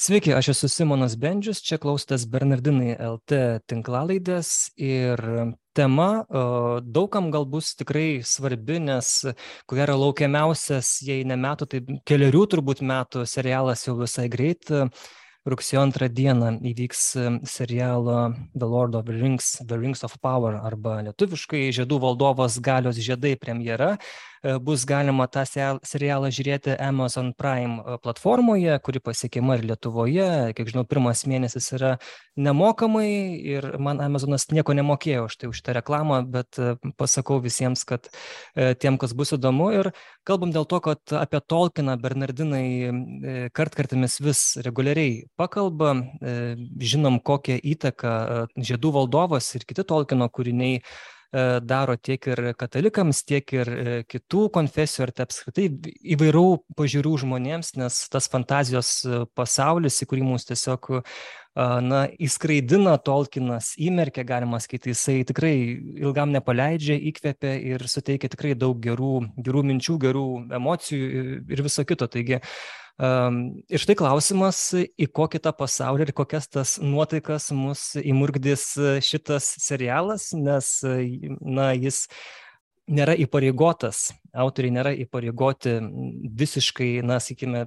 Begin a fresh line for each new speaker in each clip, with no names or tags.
Sveiki, aš esu Simonas Bendžius, čia klausotės Bernardinai LT tinklalaidės ir tema daugam gal bus tikrai svarbi, nes ko gero laukiamiausias, jei ne metų, tai keliarių turbūt metų serialas jau visai greit. Rugsėjo antrą dieną įvyks serialo The Lord of the Rings, The Rings of Power arba lietuviškai Žiedų valdovas galios žiedai premjera. E, bus galima tą serialą žiūrėti Amazon Prime e, platformoje, kuri pasiekiama ir Lietuvoje. Kiek žinau, pirmas mėnesis yra nemokamai ir man Amazonas nieko nemokėjo už tai, už tą reklamą, bet e, pasakau visiems, kad tiem, kas bus įdomu. Ir kalbam dėl to, kad apie Tolkieną Bernardinai kartkartimis vis reguliariai pakalba. Žinom, kokią įtaką Žiedų valdovas ir kiti Tolkieno kūriniai daro tiek ir katalikams, tiek ir e, kitų konfesijų, ar tai apskritai įvairių pažiūrų žmonėms, nes tas fantazijos e, pasaulis, į kurį mums tiesiog na, įskraidina Tolkienas, įmerkia, galima skaityti, jisai tikrai ilgam nepaleidžia, įkvepia ir suteikia tikrai daug gerų, gerų minčių, gerų emocijų ir viso kito. Taigi, Ir štai klausimas, į kokį tą pasaulį ir kokias tas nuotaikas mus įmurgdys šitas serialas, nes, na, jis nėra įpareigotas, autoriai nėra įpareigoti visiškai, na, sakykime,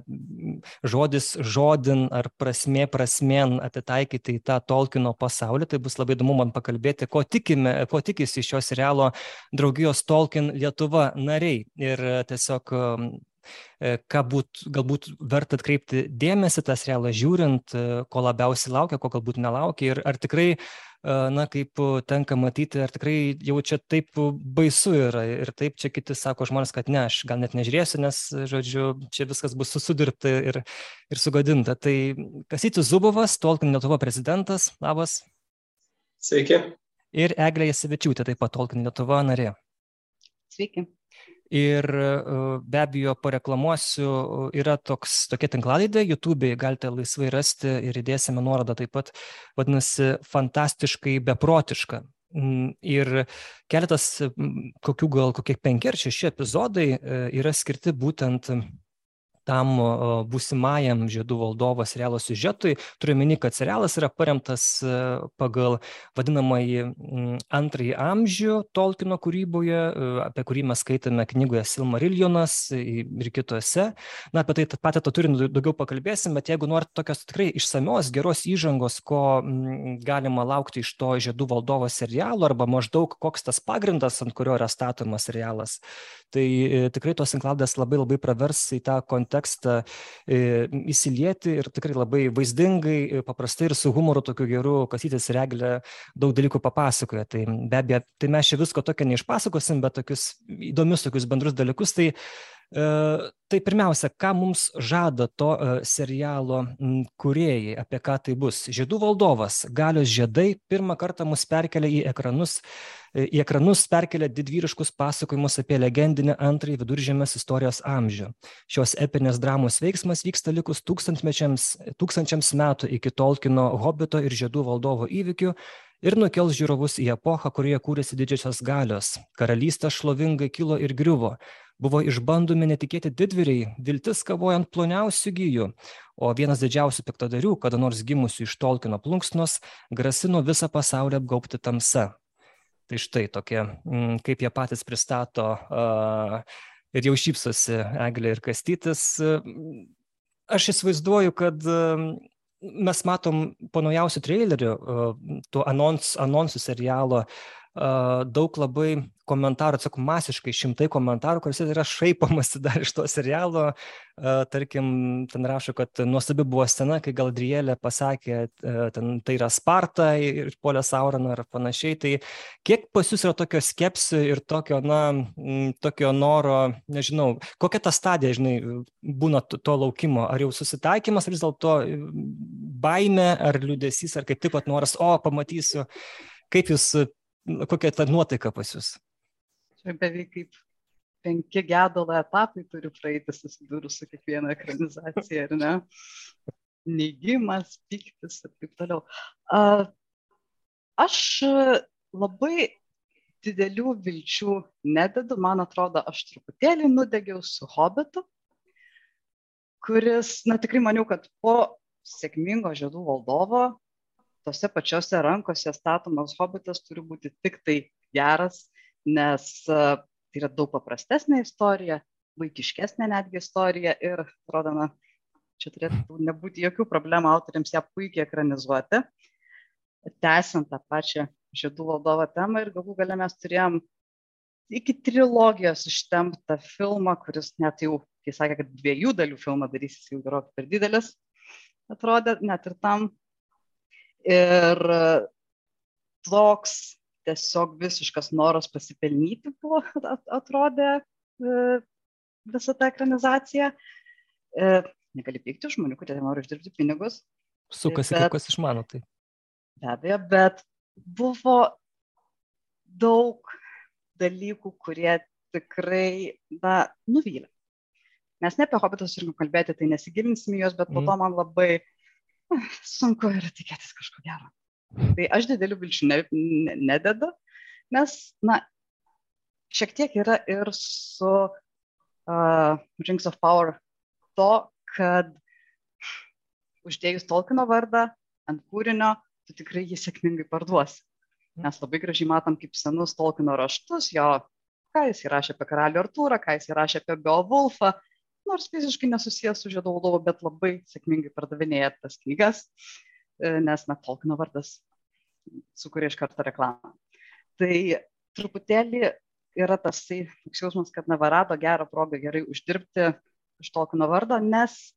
žodis žodin ar prasmė prasmėn atitaikyti į tą Tolkieno pasaulį. Tai bus labai įdomu man pakalbėti, ko, tikime, ko tikisi iš šio serialo draugijos Tolkien Lietuva nariai. Ir tiesiog ką būt, galbūt verta atkreipti dėmesį tą serialą žiūrint, e, ko labiausiai laukia, ko galbūt nelaukia ir ar tikrai, e, na, kaip tenka matyti, ar tikrai jau čia taip baisu yra ir taip čia kiti sako žmonės, kad ne, aš gal net nežiūrėsiu, nes, žodžiu, čia viskas bus susidirbta ir, ir sugadinta. Tai Kasytis Zubovas, Tolkien Lietuva prezidentas, labas.
Sveiki.
Ir Eglė Jasevičiūtė, taip pat Tolkien Lietuva narė.
Sveiki.
Ir e, be abejo, pareklamuosiu, e, yra toks, tokia tinklalaidė, YouTube galite laisvai rasti ir įdėsime nuorodą taip pat, vadinasi, fantastiškai beprotiška. Mm, ir keletas, kokių gal kokie penki ar šeši epizodai e, yra skirti būtent tam būsimajam žiedų valdovo serialo siužetui. Turiu meni, kad serialas yra paremtas e, pagal vadinamąjį antrąjį amžių Tolkieno kūryboje, e, apie kurį mes skaitome knygoje Silmariljonas ir kitose. Na, apie tai patį to turinį daugiau pakalbėsim, bet jeigu norite tokios tikrai išsamios, geros įžangos, ko galima laukti iš to žiedų valdovo serialo arba maždaug koks tas pagrindas, ant kurio yra statomas serialas, tai e, tikrai tos tinklaladės labai labai pravers į tą kontekstą e, įsilieti ir tikrai labai vaizdingai, e, paprastai ir su humoru tokiu geru, kasytis reglė daug dalykų papasakoja. Tai be abejo, tai mes čia visko tokio neišpasakosim, bet tokius įdomius, tokius bendrus dalykus. Tai Tai pirmiausia, ką mums žada to serialo kuriejai, apie ką tai bus. Žiedų valdovas, galios žiedai pirmą kartą mus perkelia į ekranus į ekranus perkelia didvyriškus pasakojimus apie legendinį antrąjį viduržėmės istorijos amžių. Šios epinės dramos veiksmas vyksta likus tūkstančiams metų iki Tolkino hobito ir žiedų valdovo įvykių ir nukels žiūrovus į epochą, kurioje kūrėsi didžiosios galios. Karalystė šlovingai kilo ir griuvo. Buvo išbandomi netikėti didvyriai, viltis kavojant ploniausių gyjų, o vienas didžiausių piktadarių, kada nors gimusių iš Tolkino plunksnos, grasino visą pasaulį apgaubti tamsa. Tai štai tokie, mm, kaip jie patys pristato ir jau šypsosi Eglė ir Kastytis. Aš įsivaizduoju, kad mes matom po naujausių trailerių, tų anons, anonsų serialo, daug labai komentarų, tiesiog masiškai šimtai komentarų, kuriuose yra šaipamasi dar iš to serialo. Tarkim, ten rašo, kad nuostabi buvo scena, kai Galdrielė pasakė, ten tai yra Sparta ir Polė Saurana ar panašiai. Tai kiek pas jūs yra tokio skepsio ir tokio, na, tokio noro, nežinau, kokia ta stadija, žinai, būna to laukimo? Ar jau susitaikymas, ar vis dėlto baime, ar liūdėsys, ar kaip tik pat noras, o, pamatysiu. Kaip jūs kokia ta nuotaika pas jūs?
Čia beveik kaip penki gedulo etapai turi praeiti susidūrus su kiekviena ekranizacija, ar ne? Neigimas, piktis ir taip toliau. Aš labai didelių vilčių nededu, man atrodo, aš truputėlį nudegiau su Hobbitu, kuris, na tikrai maniau, kad po sėkmingo žiedų valdovo tose pačiose rankose statomas hobitas turi būti tik tai geras, nes uh, tai yra daug paprastesnė istorija, vaikiškesnė netgi istorija ir, atrodo, na, čia turėtų nebūti jokių problemų autoriams ją puikiai ekranizuoti, tęsiant tą pačią žiedų valdovo temą ir galų galę mes turėjom iki trilogijos ištemptą filmą, kuris net jau, kai sakė, kad dviejų dalių filmą darysis jau gerokai per didelis, atrodė net ir tam. Ir toks tiesiog visiškas noras pasipelnyti buvo, atrodė e, visa ta ekranizacija. E, negali pykti žmonių, kurie nori uždirbti pinigus.
Sukasi, bet, kas išmano tai.
Be abejo, bet buvo daug dalykų, kurie tikrai, na, nuvylė. Mes ne apie hobitus turim kalbėti, tai nesigilinsim juos, bet po to mhm. man labai sunku yra tikėtis kažko gero. Tai aš didelių vilčių ne, ne, nededu, nes, na, šiek tiek yra ir su uh, Rings of Power to, kad uždėjus Tolkieno vardą ant kūrinio, tu tikrai jį sėkmingai parduosi. Mes labai gražiai matom kaip senus Tolkieno raštus, jo, ką jis įrašė apie karalių Artūrą, ką jis įrašė apie Beowulfą, nors fiziškai nesusijęs su Žiedo valdovu, bet labai sėkmingai pardavinėja tas knygas. Uh, nes na, Tolkieno vardas sukuria iš karto reklamą. Tai truputėlį yra tas jausmas, kad Navarado gerą progą gerai uždirbti iš Tolkieno vardo, nes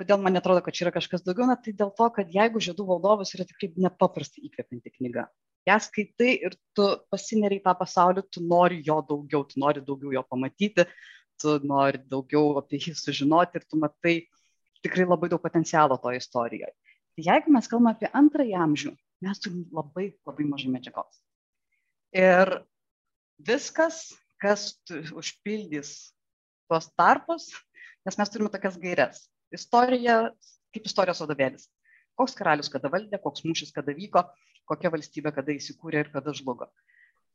kodėl man atrodo, kad čia yra kažkas daugiau, na tai dėl to, kad jeigu žiedų valdovas yra tikrai nepaprastai įkvepianti knyga. Ja skaitai ir tu pasineriai tą pasaulį, tu nori jo daugiau, tu nori daugiau jo pamatyti, tu nori daugiau apie jį sužinoti ir tu matai tikrai labai daug potencialo to istorijoje. Tai jeigu mes kalbame apie antrąjį amžių, mes turim labai, labai mažai medžiagos. Ir viskas, kas užpildys tuos tarpus, nes mes turime tokias gairias. Istorija, kaip istorijos vadovėlis. Koks karalius kada valdė, koks mūšis kada vyko, kokia valstybė kada įsikūrė ir kada žlugo.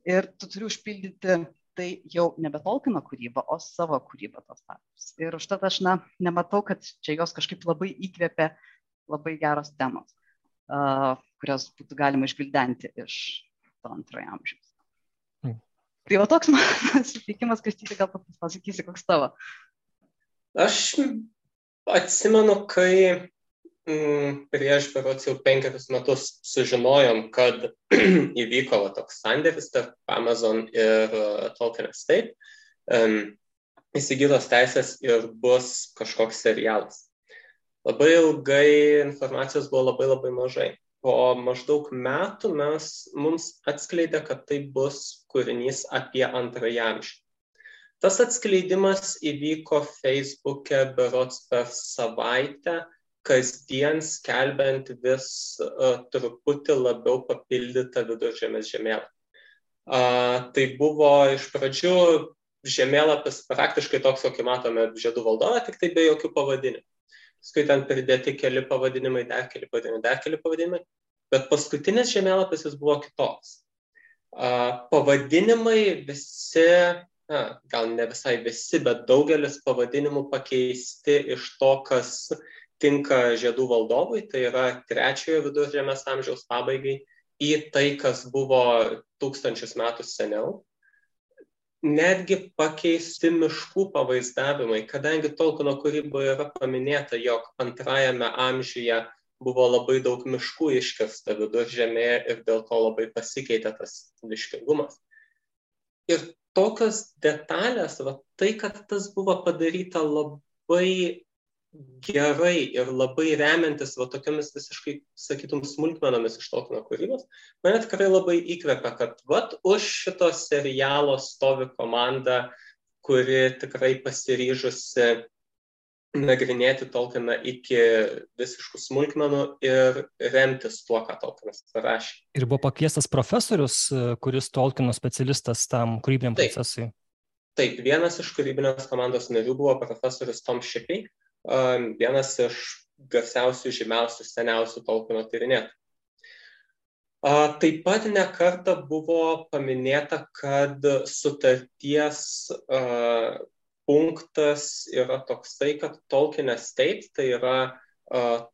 Ir tu turi užpildyti tai jau nebe Tolkieno kūryba, o savo kūryba tos tarpus. Ir užtat aš na, nematau, kad čia jos kažkaip labai įkvėpė uh, labai geros temos, kurias būtų galima išgvildenti iš to antrojo amžiaus. Mm. Tai va toks mano sutikimas, Kristyti, gal pasakysi, koks tavo.
Aš atsimenu, kai mm, prieš berots jau penkerius metus sužinojom, kad įvyko va, toks sandėris tarp Amazon ir uh, Tolkien Estate, um, įsigytos teisės ir bus kažkoks serialas. Labai ilgai informacijos buvo labai labai mažai. Po maždaug metų mes, mums atskleidė, kad tai bus kūrinys apie antrąjį amžių. Tas atskleidimas įvyko Facebook'e berots per savaitę, kasdien skelbiant vis uh, truputį labiau papildytą viduržėmės žemėlapį. Uh, tai buvo iš pradžių žemėlapis praktiškai toks, kokį matome žiedų valdovą, tik tai be jokių pavadinimų paskui ten pridėti keli pavadinimai, dar keli pavadinimai, dar keli pavadinimai, bet paskutinis žemėlapis jis buvo kitoks. Pavadinimai visi, na, gal ne visai visi, bet daugelis pavadinimų pakeisti iš to, kas tinka žiedų valdovui, tai yra trečiojo viduržėmės amžiaus pabaigai, į tai, kas buvo tūkstančius metų seniau netgi pakeisti miškų pavaizdavimai, kadangi Tolkieno kūryboje yra paminėta, jog antrajame amžiuje buvo labai daug miškų iškirsta viduržėmėje ir dėl to labai pasikeitė tas miškingumas. Ir tokios detalės, va, tai, kad tas buvo padaryta labai gerai ir labai remiantis va tokiamis visiškai, sakytum, smulkmenomis iš Tolkieno kūrybos, mane tikrai labai įkvepia, kad vat už šito serialo stovi komanda, kuri tikrai pasiryžusi nagrinėti Tolkieną iki visiškų smulkmenų ir remtis tuo, ką Tolkienas parašė.
Ir buvo pakviestas profesorius, kuris Tolkieno specialistas tam kūrybiniam procesui.
Taip, vienas iš kūrybinės komandos narių buvo profesorius Tom Shippey, vienas iš garsiausių, žymiausių, seniausių Tolkieno tyrinėtojų. Taip pat nekarta buvo paminėta, kad sutarties punktas yra toksai, kad Tolkien Estate tai yra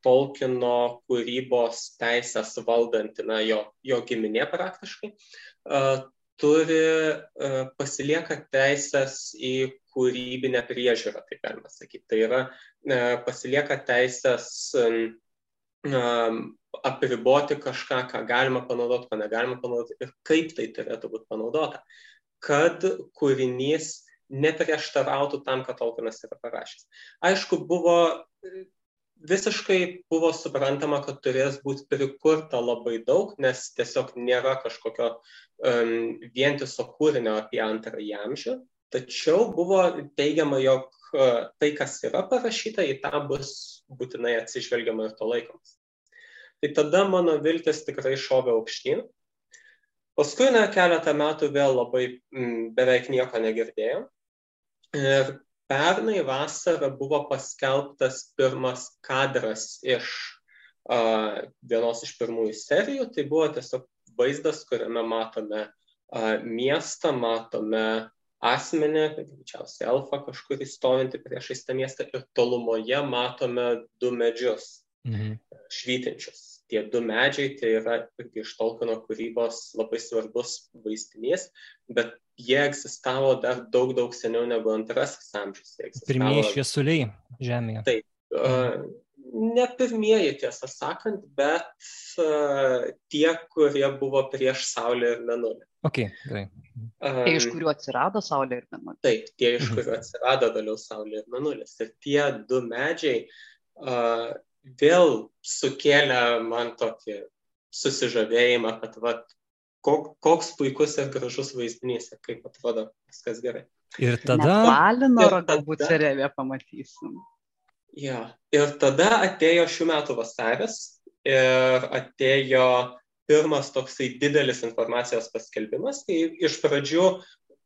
Tolkino kūrybos teisės valdanti, na, jo, jo giminė praktiškai, turi, pasilieka teisės į kūrybinę priežiūrą, taip galima sakyti. Tai yra, pasilieka teisės apriboti kažką, ką galima panaudoti, ko negalima panaudoti ir kaip tai turėtų būti panaudota, kad kūrinys neprieštarautų tam, ką Tolkienas yra parašęs. Aišku, buvo visiškai buvo suprantama, kad turės būti prikurta labai daug, nes tiesiog nėra kažkokio um, vientiso kūrinio apie antrąjį amžių. Tačiau buvo teigiama, jog uh, tai, kas yra parašyta, į tą bus būtinai atsižvelgiama ir to laikomas. Tai tada mano viltis tikrai šovė aukštyn. Paskui, na, keletą metų vėl labai m, beveik nieko negirdėjau. Ir pernai vasarą buvo paskelbtas pirmas kadras iš uh, vienos iš pirmųjų serijų. Tai buvo tiesiog vaizdas, kuriame matome uh, miestą, matome asmenį, greičiausiai elfą kažkurį stovintį priešais tą miestą ir tolumoje matome du medžius mhm. švytinčius. Tie du medžiai tai yra irgi iš Tolkieno kūrybos labai svarbus vaizdinys, bet jie egzistavo dar daug, daug seniau negu antrasis amžius.
Pirmieji šviesuliai Žemėje.
Taip. Uh, ne pirmieji, tiesą sakant, bet uh, tie, kurie buvo prieš Saulę ir Menulį.
Ok, gerai.
Um, tie, iš kurių atsirado Saulė ir Menulis.
Taip, tie, iš kurių atsirado vėliau Saulė ir Menulis. Ir tie du medžiai uh, vėl sukėlė man tokį susižavėjimą, kad vat, koks puikus ir gražus vaizdinys ir kaip atrodo viskas gerai.
Ir tada... Valinoro galbūt serialė pamatysim.
Ja. Ir tada atėjo šių metų vasaris ir atėjo pirmas toksai didelis informacijos paskelbimas. Tai iš pradžių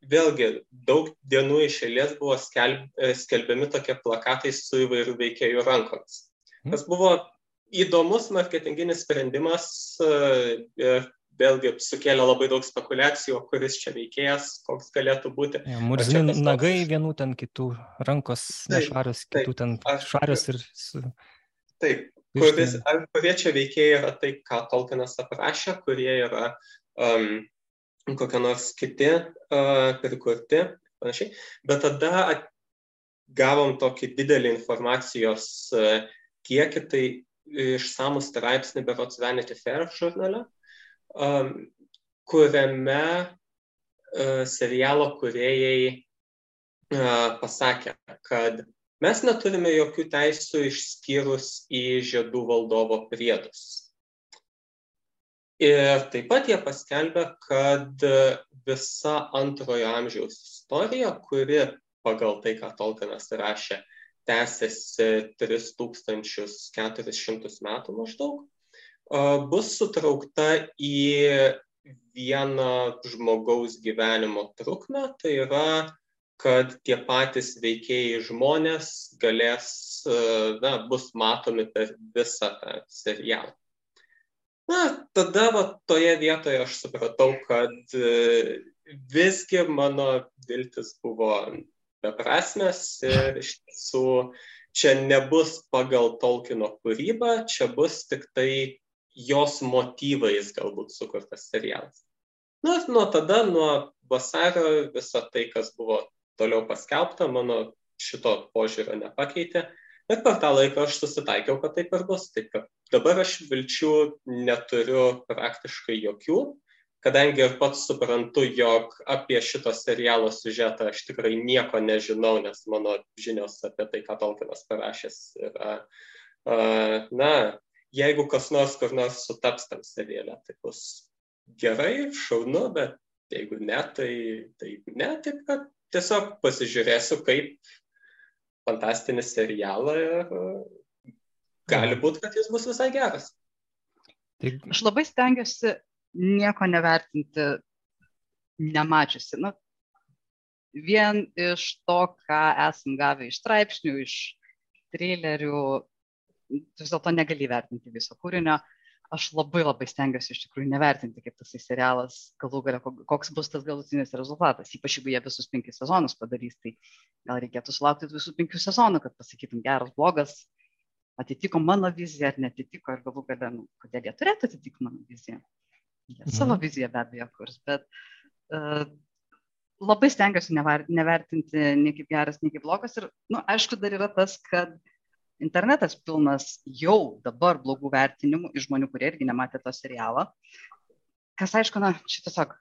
vėlgi daug dienų iš eilės buvo skelb, skelbiami tokie plakatai su įvairių veikėjų rankomis. Tas mhm. buvo įdomus marketinginis sprendimas ir vėlgi sukėlė labai daug spekulacijų, kuris čia veikėjas, koks galėtų būti.
Ja, Murzini tas... nagai vienų ten kitų, rankos nešvarios, kitų ten aš, švarios ir su...
Taip, kuris, ar kurie čia veikėjai yra tai, ką Tolkienas aprašė, kurie yra um, kokie nors kiti uh, prikurti, panašiai. Bet tada gavom tokį didelį informacijos kiekį, tai išsamų straipsnį berots Vanity Fair žurnale, kuriame serialo kuriejai pasakė, kad mes neturime jokių teisų išskyrus į žiedų valdovo priedus. Ir taip pat jie paskelbė, kad visa antrojo amžiaus istorija, kuri pagal tai, ką Tolkienas rašė, tęsiasi 3400 metų maždaug, bus sutraukta į vieną žmogaus gyvenimo trukmę, tai yra, kad tie patys veikėjai žmonės galės, na, bus matomi per visą tą serialą. Na, tada va, toje vietoje aš supratau, kad visgi mano viltis buvo beprasmės ir iš tiesų čia nebus pagal Tolkieno kūrybą, čia bus tik tai jos motyvais galbūt sukurtas serialas. Na, nuo tada, nuo vasario, visa tai, kas buvo toliau paskelbta, mano šito požiūrio nepakeitė. Bet per tą laiką aš susitaikiau, kad taip ir bus. Taip, kad dabar aš vilčių neturiu praktiškai jokių, kadangi ir pats suprantu, jog apie šito serialo siužetą aš tikrai nieko nežinau, nes mano žinios apie tai, ką Tolkienas parašęs, yra, na, jeigu kas nors kur nors sutaps tam seriale, tai bus gerai, šaunu, bet jeigu ne, tai, tai ne, taip kad tiesiog pasižiūrėsiu, kaip fantastinį serialą ir gali būti, kad jis bus visai geras.
Aš labai stengiuosi nieko nevertinti nemačiusi. Nu, vien iš to, ką esam gavę iš straipsnių, iš trailerių, vis dėlto negali vertinti viso kūrinio. Aš labai labai stengiuosi iš tikrųjų nevertinti, kaip tas serialas galų galia, koks bus tas galutinis rezultatas. Ypač jeigu jie visus penkis sezonus padarys, tai gal reikėtų sulaukti visų penkių sezonų, kad pasakytum geras, blogas. atitiko mano viziją ar netitiko ir galų gale, nu, kodėl jie turėtų atitikti mano viziją. Jie mhm. savo viziją be abejo kurs, bet uh, labai stengiuosi nevertinti nei kaip geras, nei kaip blogas. Ir, na, nu, aišku, dar yra tas, kad internetas pilnas jau dabar blogų vertinimų iš žmonių, kurie irgi nematė to serialą. Kas aišku, na, čia tiesiog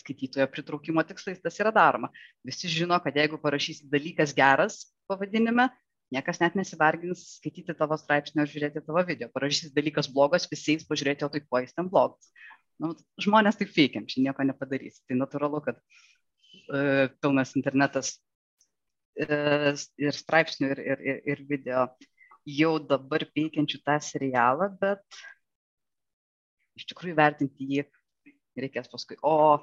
skaitytojo pritraukimo tikslais tas yra daroma. Visi žino, kad jeigu parašysi dalykas geras pavadinime, niekas net nesivargins skaityti tavo straipsnio žiūrėti tavo video. Parašysi dalykas blogas, visi eis pažiūrėti, o tai kuo jis ten blogas. Nu, žmonės taip veikiam, čia nieko nepadarys. Tai natūralu, kad e, pilnas internetas ir straipsnių ir, ir, ir, ir video jau dabar veikiančių tą serialą, bet iš tikrųjų vertinti jį reikės paskui. O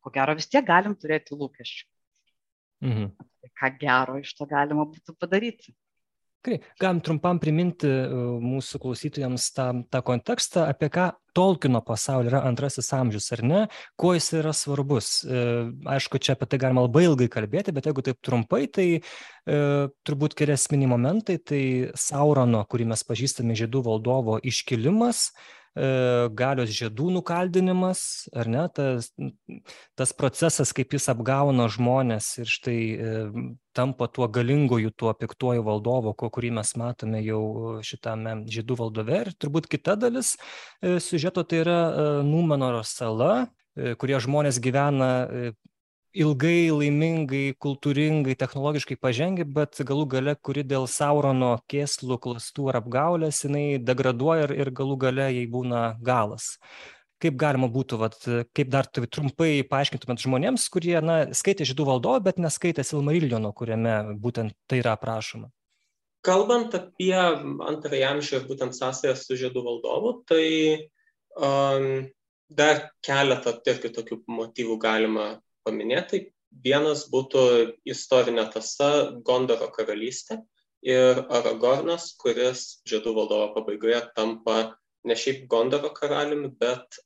ko gero vis tiek galim turėti lūkesčių. Mhm. Ką gero iš to galima būtų padaryti.
Gerai, galim trumpam priminti e, mūsų klausytojams tą, tą kontekstą, apie ką Tolkino pasaulio yra antrasis amžius, ar ne, kuo jis yra svarbus. E, aišku, čia apie tai galima labai ilgai kalbėti, bet jeigu taip trumpai, tai e, turbūt keli esminiai momentai, tai Saurono, kurį mes pažįstame žiedų valdovo iškilimas, E, galios žiedų nukaldinimas, ar ne, tas, tas procesas, kaip jis apgauna žmonės ir štai e, tampa tuo galingoju, tuo piktuoju valdovu, kurį mes matome jau šitame žiedų valdove. Ir turbūt kita dalis e, sužeto tai yra Numenoro sala, kurie žmonės gyvena ilgai, laimingai, kultūringai, technologiškai pažengę, bet galų gale, kuri dėl Saurono kėslų, klastų ar apgaulės, jinai degraduoja ir, ir galų gale jai būna galas. Kaip galima būtų, vat, kaip dar trumpai paaiškintumėt žmonėms, kurie na, skaitė žydų valdovą, bet neskaitė Silmariljono, kuriame būtent tai yra aprašoma?
Kalbant apie antrąjį amžių ir būtent sąsąją su žydų valdovu, tai um, dar keletą irgi tokių motyvų galima paminėti. Vienas būtų istorinė tasa Gondoro karalystė ir Aragornas, kuris žiedų valdovo pabaigoje tampa ne šiaip Gondoro karaliumi, bet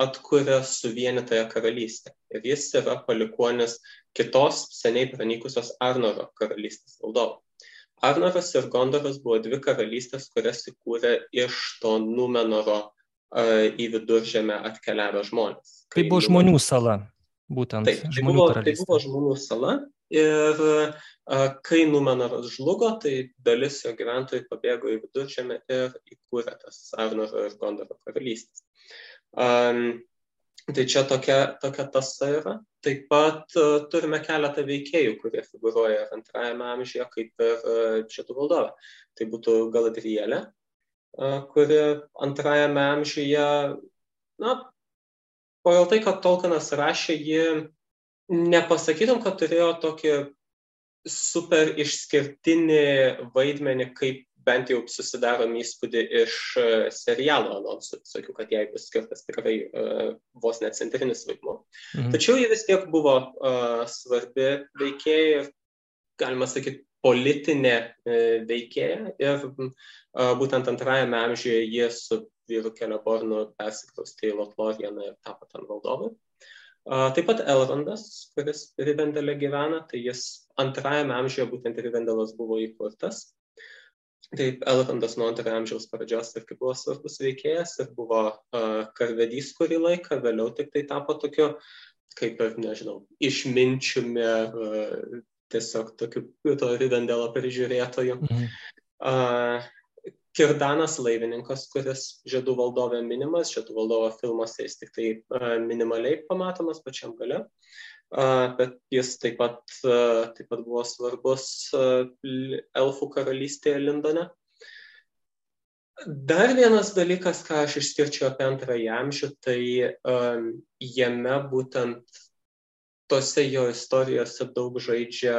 atkuria suvienytąją karalystę. Ir jis yra palikuonis kitos seniai pranykusios Arnoro karalystės valdovo. Arnoras ir Gondoras buvo dvi karalystės, kurias įkūrė iš to Numenoro uh, į viduržėmę atkeliavę žmonės.
Tai buvo žmonių sala. Būtent
Taip, tai buvo, tai buvo žmonių sala ir a, kai Numenoras žlugo, tai dalis jo gyventojų pabėgo į viduržėmę ir įkūrė tas Arnoro ir Gondoro karalystės. Um, tai čia tokia, tokia tasa yra. Taip pat uh, turime keletą veikėjų, kurie figuruoja ir antrajame amžiuje, kaip ir uh, šitų valdovė. Tai būtų Galadrielė, uh, kuri antrajame amžiuje, na, pagal tai, kad Tolkienas rašė, ji nepasakytum, kad turėjo tokį super išskirtinį vaidmenį, kaip bent jau susidarom įspūdį iš e, serialo anonsų. Sakiau, kad jai bus skirtas tikrai uh, vos net centrinis vaidmuo. Mhm. Tačiau ji vis tiek buvo uh, svarbi veikėja ir, galima sakyti, politinė uh, veikėja. Ir uh, būtent antrajame amžiuje jie su vyru Kelebornu persikraustė į Lotlorianą ir tapo ten valdovai. Taip pat Elrondas, kuris Rivendelė gyvena, tai jis antrajame amžiuje būtent Rivendelas buvo įkurtas. Taip, Elrondas nuo antrojo amžiaus pradžios irgi buvo svarbus veikėjas ir buvo uh, karvedys kurį laiką, vėliau tik tai tapo tokiu, kaip ir, nežinau, išminčiumi, uh, tiesiog tokiu to Rivendelo prižiūrėtoju. Mhm. Uh, Kirdanas laivininkas, kuris žiedų valdovė minimas, žiedų valdovo filmuose jis tik tai minimaliai pamatomas pačiam gale, bet jis taip pat, taip pat buvo svarbus elfų karalystėje Lindone. Dar vienas dalykas, ką aš išskirčiau apie antrąjį amžių, tai um, jame būtent tose jo istorijose daug žaidžia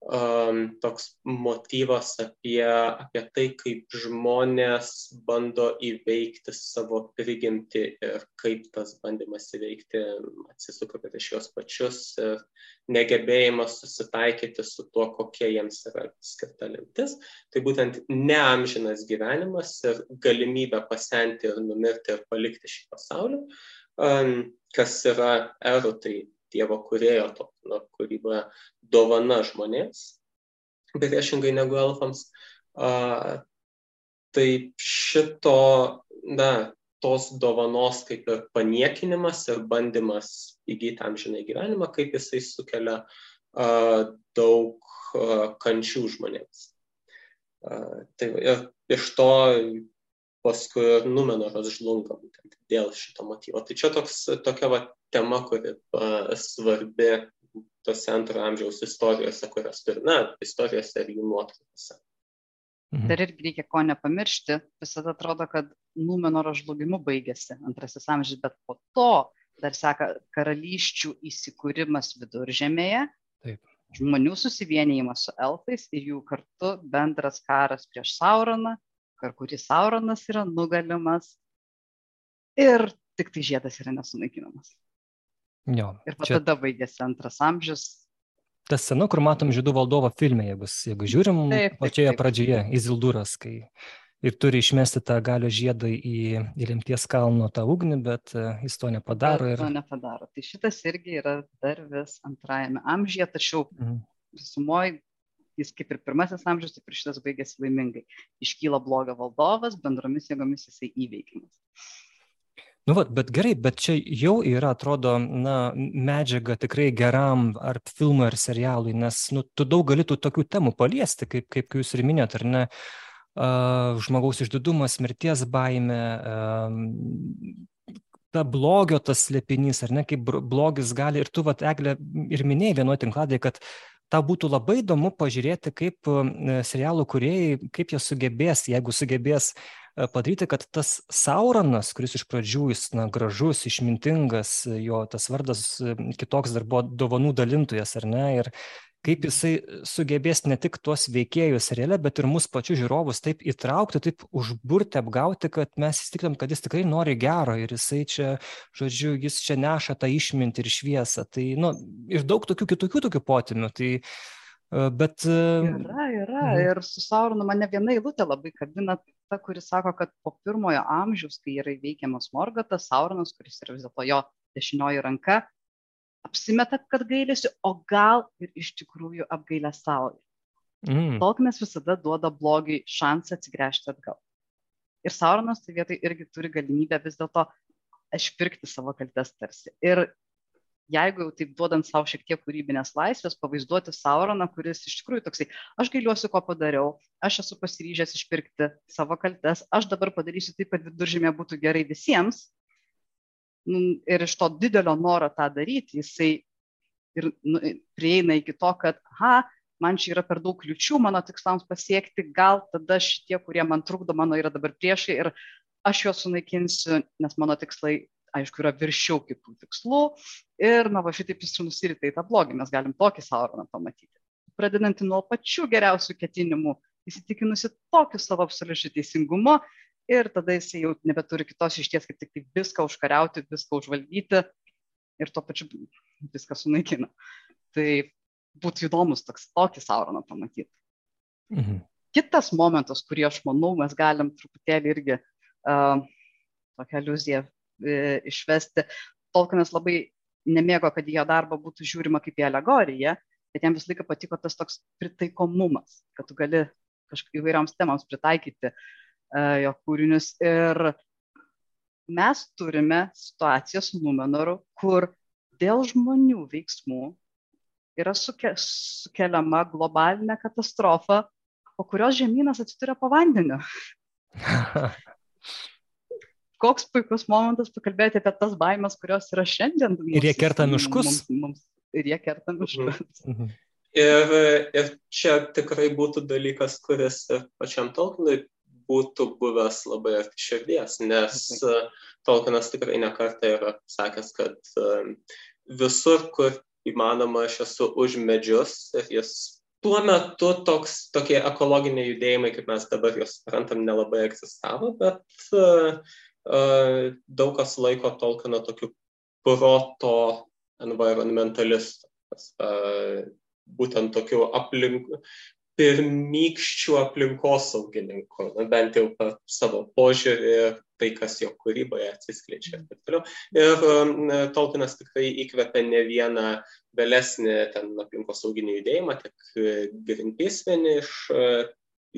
um, toks motyvas apie, apie tai, kaip žmonės bando įveikti savo prigimtį ir kaip tas bandymas įveikti atsisuka prieš juos pačius ir negebėjimas susitaikyti su tuo, kokie jiems yra skirta limtis. Tai būtent neamžinas gyvenimas ir galimybė pasenti ir numirti ir palikti šį pasaulį, um, kas yra erų, tai Dievo kurėjo to na, kūryba dovana žmonėms, priešingai negu elfams. Uh, tai šito, na, tos dovanos kaip ir paniekinimas ir bandymas įgyti amžinai gyvenimą, kaip jisai sukelia uh, daug uh, kančių žmonėms. Uh, tai ir iš to paskui ir Numenoras žlunga būtent dėl šito motyvo. Tai čia toks, tokia va, tema, kuri svarbi tose antrojo amžiaus istorijose, kurias turi, na, istorijose ir jų nuotraukose.
Mhm. Dar irgi reikia ko nepamiršti, visada atrodo, kad Numenoro žlugimu baigėsi antrasis amžius, bet po to dar seka karalysčių įsikūrimas viduržėmėje, Taip. žmonių susivienijimas su elfais ir jų kartu bendras karas prieš Sauroną, per kurį Sauronas yra nugalimas ir tik tai žiedas yra nesunaikinamas.
Jo,
ir čia... tada baigėsi antras amžius,
ta scena, kur matom žydų valdovo filme, jeigu, jeigu žiūrim, taip, taip, pačioje taip. pradžioje, Izilduras, kai ir turi išmesti tą galio žiedą į, į lemties kalno tą ugnį, bet uh, jis to nepadaro.
Ir... To nepadaro. Tai šitas irgi yra dar vis antrajame amžiuje, tačiau mhm. visumoje jis kaip ir pirmasis amžius, taip ir šitas baigėsi laimingai. Iškyla blogio valdovas, bendromis jėgomis jisai įveikimas.
Nu, vat, bet gerai, bet čia jau yra, atrodo, na, medžiaga tikrai geram ar filmui, ar serialui, nes, nu, tu daug gali tų tokių temų paliesti, kaip, kaip jūs ir minėt, ar ne, uh, žmogaus išdidumas, mirties baime, uh, ta blogio tas slėpinys, ar ne, kaip blogis gali, ir tu, vat, Eglė, ir minėjai vienoje tinkladėje, kad tau būtų labai įdomu pažiūrėti, kaip serialų kuriejai, kaip jie sugebės, jeigu sugebės E, padaryti, kad tas Sauronas, kuris iš pradžių jis na, gražus, išmintingas, jo tas vardas e, kitoks dar buvo dovanų dalintojas, ar ne? Ir kaip jisai sugebės ne tik tuos veikėjus realiai, bet ir mus pačius žiūrovus taip įtraukti, taip užburti, apgauti, kad mes įsitikinam, kad jis tikrai nori gero ir jisai čia, žodžiu, jis čia neša tą išmintį ir šviesą. Tai, nu, ir daug tokių kitokių tokių potimių. Tai, e, Bet...
Yra, yra. Mhm. Ir su Sauronu mane viena eilutė labai kabina, ta, kuri sako, kad po pirmojo amžiaus, kai yra įveikiamas Morgatas, Sauronas, kuris yra vis dėlto jo dešinioji ranka, apsimeta, kad gailėsi, o gal ir iš tikrųjų apgailę sauja. Mm. Tolkienas visada duoda blogiui šansą atsigręžti atgal. Ir Sauronas tai vietai irgi turi galimybę vis dėlto išpirkti savo kaltes tarsi. Ir jeigu jau taip duodant savo šiek tiek kūrybinės laisvės, pavaizduoti Sauroną, kuris iš tikrųjų toksai, aš gailiuosi, ko padariau, aš esu pasiryžęs išpirkti savo kaltes, aš dabar padarysiu taip, kad viduržymė būtų gerai visiems. Nu, ir iš to didelio noro tą daryti, jisai ir nu, prieina iki to, kad, aha, man čia yra per daug kliučių mano tikslams pasiekti, gal tada šitie, kurie man trukdo, mano yra dabar priešai ir aš juos sunaikinsiu, nes mano tikslai aišku, yra viršiau kitų tikslų ir, na, va šitaip jis nusirita į tą blogį, mes galim tokį Sauroną pamatyti. Pradedant nuo pačių geriausių ketinimų, įsitikinusi tokiu savo absoliučiu teisingumu ir tada jis jau nebeturi kitos išties, kaip tik tai viską užkariauti, viską užvaldyti ir tuo pačiu viską sunaikina. Tai būtų įdomus toks tokį Sauroną pamatyti. Mhm. Kitas momentas, kurį aš manau, mes galim truputėlį irgi uh, tokią iliuziją išvesti. Tolkienas labai nemėgo, kad jo darbą būtų žiūrima kaip į alegoriją, bet jam visą laiką patiko tas toks pritaikomumas, kad tu gali kažkaip įvairioms temams pritaikyti uh, jo kūrinius. Ir mes turime situaciją su Numenoru, kur dėl žmonių veiksmų yra suke, sukeliama globalinė katastrofa, po kurios žemynas atsiduria po vandeniu. koks puikus momentas pakalbėti apie tas baimės, kurios yra šiandien.
Mums, ir jie kerta miškus. Mums,
mums, ir jie kerta miškus. Mhm.
Ir, ir čia tikrai būtų dalykas, kuris pačiam Tolkienui būtų buvęs labai arti širdies, nes okay. Tolkienas tikrai nekartą yra sakęs, kad visur, kur įmanoma, aš esu už medžius ir jis tuo metu toks, tokie ekologiniai judėjimai, kaip mes dabar juos suprantam, nelabai egzistavo, bet uh, daug kas laiko Tolkieną tokiu proto environmentalistu, būtent tokiu aplink, pirmykščių aplinkosaugininku, bent jau per savo požiūrį ir tai, kas jo kūryboje atsiskleidžia ir taip toliau. Ir Tolkienas tikrai įkvepia ne vieną vėlesnį ten aplinkosauginį judėjimą, tiek Greenpeace vieni iš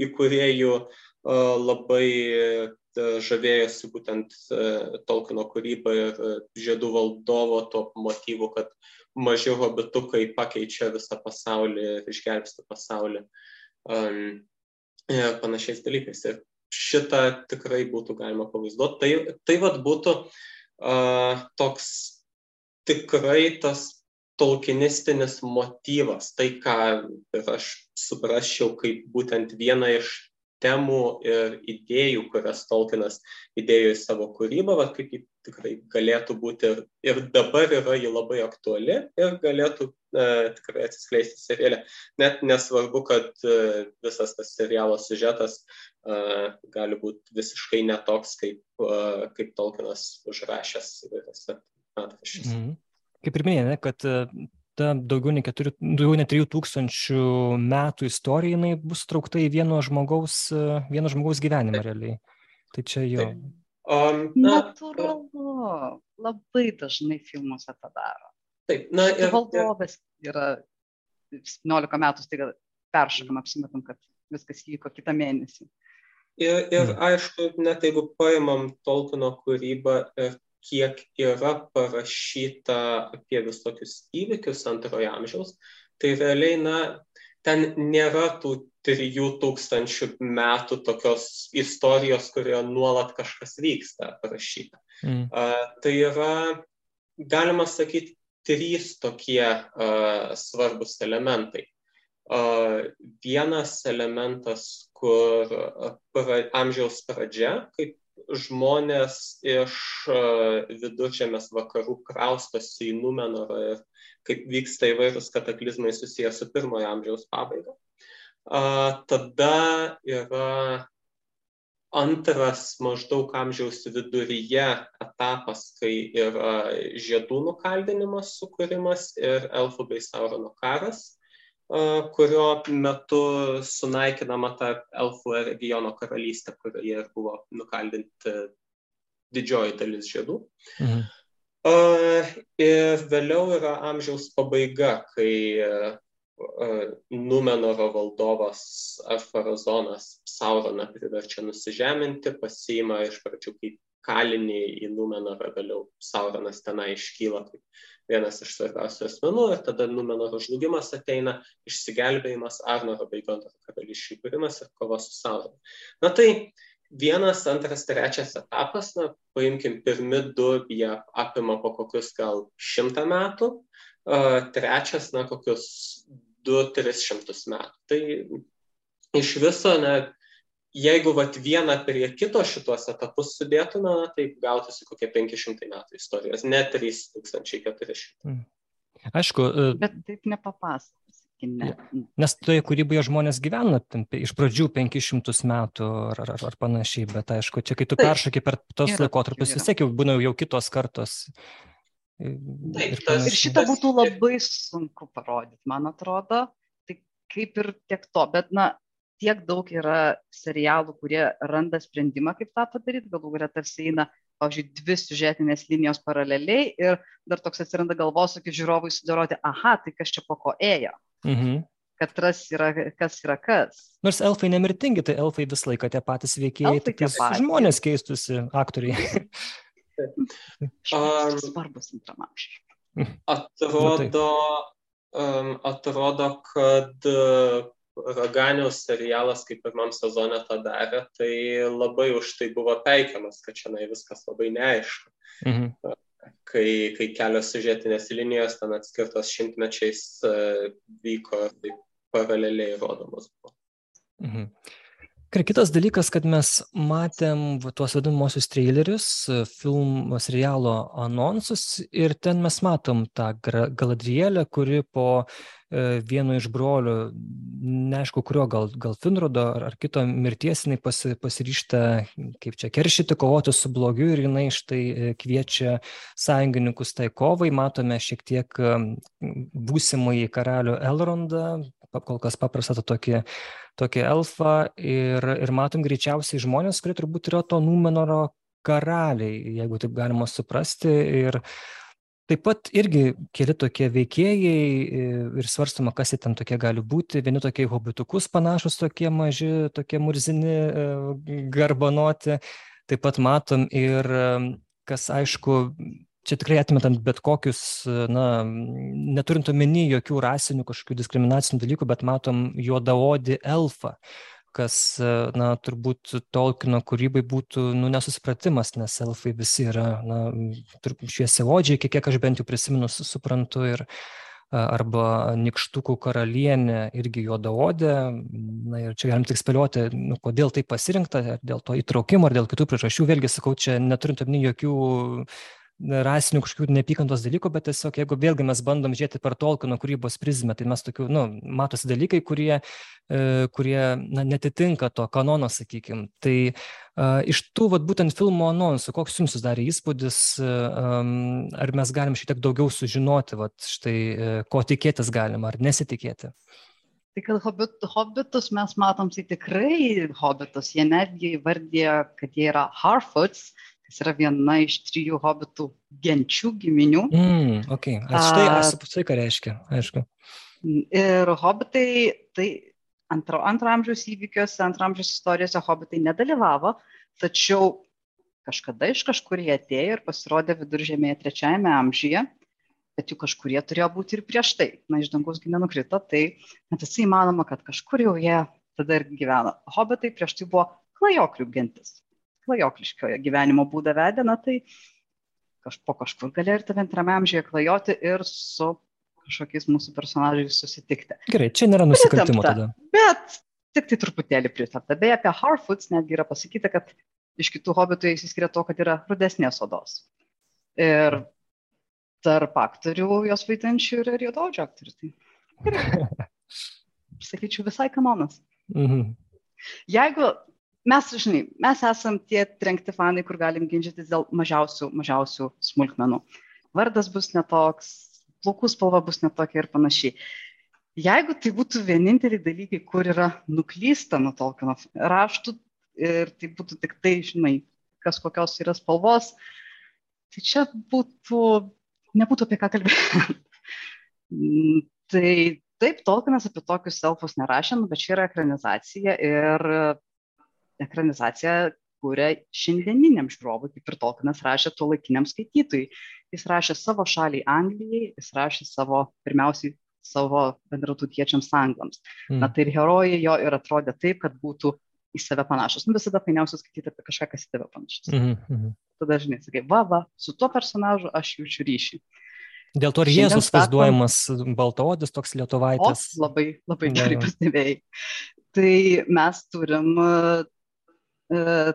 įkūrėjų labai žavėjosi būtent Tolkieno kūrybą ir žiedų valdovo to motyvų, kad maži hobitukai pakeičia visą pasaulį ir išgelbsti pasaulį um, panašiais dalykais. Ir šitą tikrai būtų galima pavaizduoti. Tai, tai vad būtų uh, toks tikrai tas tolkinistinis motyvas, tai ką aš suprasčiau kaip būtent vieną iš temų ir idėjų, kurias Tolkienas įdėjo į savo kūrybą, va, kaip ji tikrai galėtų būti ir, ir dabar yra ji labai aktuali ir galėtų e, tikrai atsiskleisti serialė. Net nesvarbu, kad e, visas tas serialo sužetas e, gali būti visiškai netoks, kaip, e, kaip Tolkienas užrašęs metraščiuose. Mm.
Kaip ir minėjai, kad e, ta daugiau nei, keturi, daugiau nei 3000 metų istorija jinai bus traukta į vieno žmogaus, vieno žmogaus gyvenimą realiai. Tai čia jo.
Um, na, Natūralu, labai dažnai filmuose tą daro.
Taip, na ir.
Valdovas yra 17 metų, tai peršokam, apsimetam, kad viskas vyko kitą mėnesį.
Ir, ir mm. aišku, net jeigu paimam Tolkieno kūrybą ir kiek yra parašyta apie visokius įvykius antrojo amžiaus, tai realiai, na, ten nėra tų trijų tūkstančių metų tokios istorijos, kurioje nuolat kažkas vyksta parašyta. Mm. Uh, tai yra, galima sakyti, trys tokie uh, svarbus elementai. Uh, vienas elementas, kur pra, amžiaus pradžia, kaip žmonės iš e, viduržėmės vakarų kraustosi į Numenorą ir kaip vyksta įvairūs kataklizmai susijęs su pirmojo amžiaus pabaiga. Tada yra antras maždaug amžiaus viduryje etapas, kai yra žiedų nukaldinimas, sukūrimas ir elfų bei saurono karas kurio metu sunaikinama ta elfų regiono karalystė, kurioje ir buvo nukaldinti didžioji dalis žiedų. Mhm. Ir vėliau yra amžiaus pabaiga, kai Numenoro valdovas Arfarazonas Sauroną priverčia nusižeminti, pasiima iš pradžių kaip kalinį į Numenorą, vėliau Sauronas tenai iškyla kaip vienas iš svarbiausių asmenų ir tada Numenoro žlugimas ateina, išsigelbėjimas, Arnoro bei Gondoro karalysčių įkūrimas ir kova su Sauronu. Na tai vienas, antras, trečias etapas, na, paimkim pirmi du, jie apima po kokius gal šimtą metų, uh, trečias, na, kokius du, tris šimtus metų. Tai iš viso, na, jeigu vat vieną prie kito šituos etapus sudėtume, na, tai gautųsi kokie 500 metų istorijos, ne 3400. Mm.
Aišku.
Uh, Bet taip nepapasakosi. Ne.
Nes toje kūryboje žmonės gyvena tam, iš pradžių 500 metų ar, ar, ar panašiai, bet aišku, čia kai tu peršoki per tos laikotarpius, vis tiek jau būna jau kitos kartos.
Taip, tas, ir šitą būtų labai sunku parodyti, man atrodo. Tai kaip ir tiek to, bet na, tiek daug yra serialų, kurie randa sprendimą, kaip tą padaryti, galų galia tarsi eina, pavyzdžiui, dvi siužetinės linijos paraleliai ir dar toks atsiranda galvosūkis žiūrovui sudoroti, aha, tai kas čia po ko ėjo. Mhm. Kad ras yra, kas yra kas.
Nors elfai nemirtingi, tai elfai visą laiką tie patys veikėjai, tik žmonės keistusi, aktoriai.
um, svarbus antram amžiui.
Atrodo, um, atrodo, kad Raganiaus serialas, kaip pirmam sezone tą darė, tai labai už tai buvo peikiamas, kad čia viskas labai neaišku. Mhm. Kai, kai kelios sužetinės linijos ten atskirtos šimtmečiais e, vyko, tai paraleliai rodomos buvo.
Mhm. Ir kitas dalykas, kad mes matėm tuos vadinamosius trailerius, filmo serialo anonsus ir ten mes matom tą Galadrielę, kuri po e, vieno iš brolių, neaišku kurio, gal, gal Finrodo ar, ar kito mirties, jinai pasi, pasiryšta, kaip čia, keršyti, kovoti su blogiu ir jinai štai e, kviečia sąjungininkus tai kovai. Matome šiek tiek būsimąjį karalių Elrondą, kol kas paprastą tokį, tokį elfą ir, ir matom greičiausiai žmonės, kurie turbūt yra to Numenoro karaliai, jeigu taip galima suprasti. Ir Taip pat irgi keli tokie veikėjai ir svarstama, kas jie ten tokie gali būti. Vieni tokie hobitukus panašus, tokie maži, tokie murzini, garbanoti. Taip pat matom ir, kas aišku, čia tikrai atmetant bet kokius, na, neturint omeny jokių rasinių kažkokių diskriminacinių dalykų, bet matom juodaodį elfą, kas, na, turbūt Tolkino kūrybai būtų, nu, nesusipratimas, nes elfai visi yra, na, šviesiaodžiai, kiek, kiek aš bent jau prisimenu, suprantu ir arba Nikštukų karalienė irgi juodaodė. Na ir čia galim tik spėlioti, nu, kodėl tai pasirinkta, ar dėl to įtraukimo, ar dėl kitų priežasčių. Vėlgi sakau, čia neturint omeny jokių rasinių kažkokių neapykantos dalykų, bet tiesiog jeigu vėlgi mes bandom žiūrėti per Tolkieno kūrybos prizmę, tai mes tokių, nu, matosi dalykai, kurie, e, kurie na, netitinka to kanono, sakykime. Tai e, iš tų, vat, būtent filmo anonsų, koks jums susidarė įspūdis, e, ar mes galim šiek tiek daugiau sužinoti, vat, štai, ko tikėtis galima, ar nesitikėti?
Tai kad hobit, hobitus mes matom, tai tikrai hobitus, jie netgi įvardė, kad jie yra Harfoots, Jis yra viena iš trijų hobitų genčių giminių.
Mm, okay. Aš štai, suprantu, ką reiškia, aišku.
Ir hobitai, tai antro, antro amžiaus įvykiuose, antro amžiaus istorijose hobitai nedalyvavo, tačiau kažkada iš kažkur jie atėjo ir pasirodė viduržėmėje trečiajame amžiuje, bet jų kažkurie turėjo būti ir prieš tai. Na, iš dangaus gi nenukrito, tai net visai įmanoma, kad kažkur jau jie tada ir gyveno. Hobitai prieš tai buvo klajoklių gentis klajokliško gyvenimo būdą vedė, na tai kaž, po kažkur gali ir tave antrame amžiuje klajoti ir su kažkokiais mūsų personažais susitikti.
Gerai, čia nėra nusikaltimo tada.
Bet tik tai truputėlį pritapta. Beje, apie Harfoots netgi yra pasakyta, kad iš kitų hobitų jis įskiria to, kad yra rudesnės odos. Ir tarp aktorių jos vaidinčių yra ir juodaudžio aktorių. Tai gerai. Sakyčiau, visai kanonas. Mhm. Jeigu mes, žinai, mes esam tie trenkti fanai, kur galim ginčytis dėl mažiausių, mažiausių smulkmenų. Vardas bus netoks, plaukų spalva bus netokia ir panašiai. Jeigu tai būtų vieninteliai dalykai, kur yra nuklysta nuo Tolkieno raštų ir tai būtų tik tai, žinai, kas kokios yra spalvos, tai čia būtų, nebūtų apie ką kalbėti. tai taip, Tolkienas apie tokius selfus nerašė, nu, bet čia yra ekranizacija ir ekranizaciją kūrė šiandieniniam žiūrovui, kaip ir Tolkienas rašė tuo laikiniam skaitytojui. Jis rašė savo šaliai Anglijai, jis rašė savo, pirmiausiai, savo bendratutiečiams anglams. Mm. Na tai ir herojai jo ir atrodė taip, kad būtų į save panašus. Nu, visada fainiausia skaityti apie kažką, kas į tave panašus. Mm -hmm. Tada žinai, sakai, va, va, su tuo personažu aš jaučiu ryšį.
Dėl to ir Jėzus statom... vaizduojamas baltaodis toks lietuvaitis.
O, labai, labai gerai pastebėjai. Tai mes turim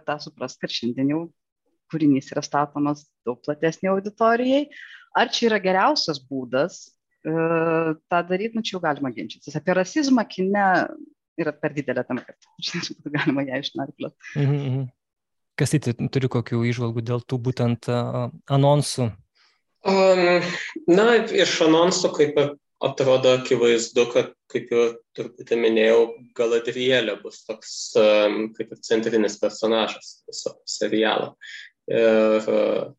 tą suprast, kad šiandien jau kūrinys yra statomas daug platesnė auditorijai. Ar čia yra geriausias būdas e, tą daryti, nu čia jau galima ginčytis. Apie rasizmą kine yra per didelė tam, kad žinai, galima ją išnarplioti. Mhm, mhm.
Kas tai turi kokių išvalgų dėl tų būtent uh, anonsų?
Um, na, iš anonsų, kaip atrodo akivaizdu, kad, kaip jau truputį minėjau, Galadrielė bus toks kaip ir centrinis personažas viso serialo. Ir,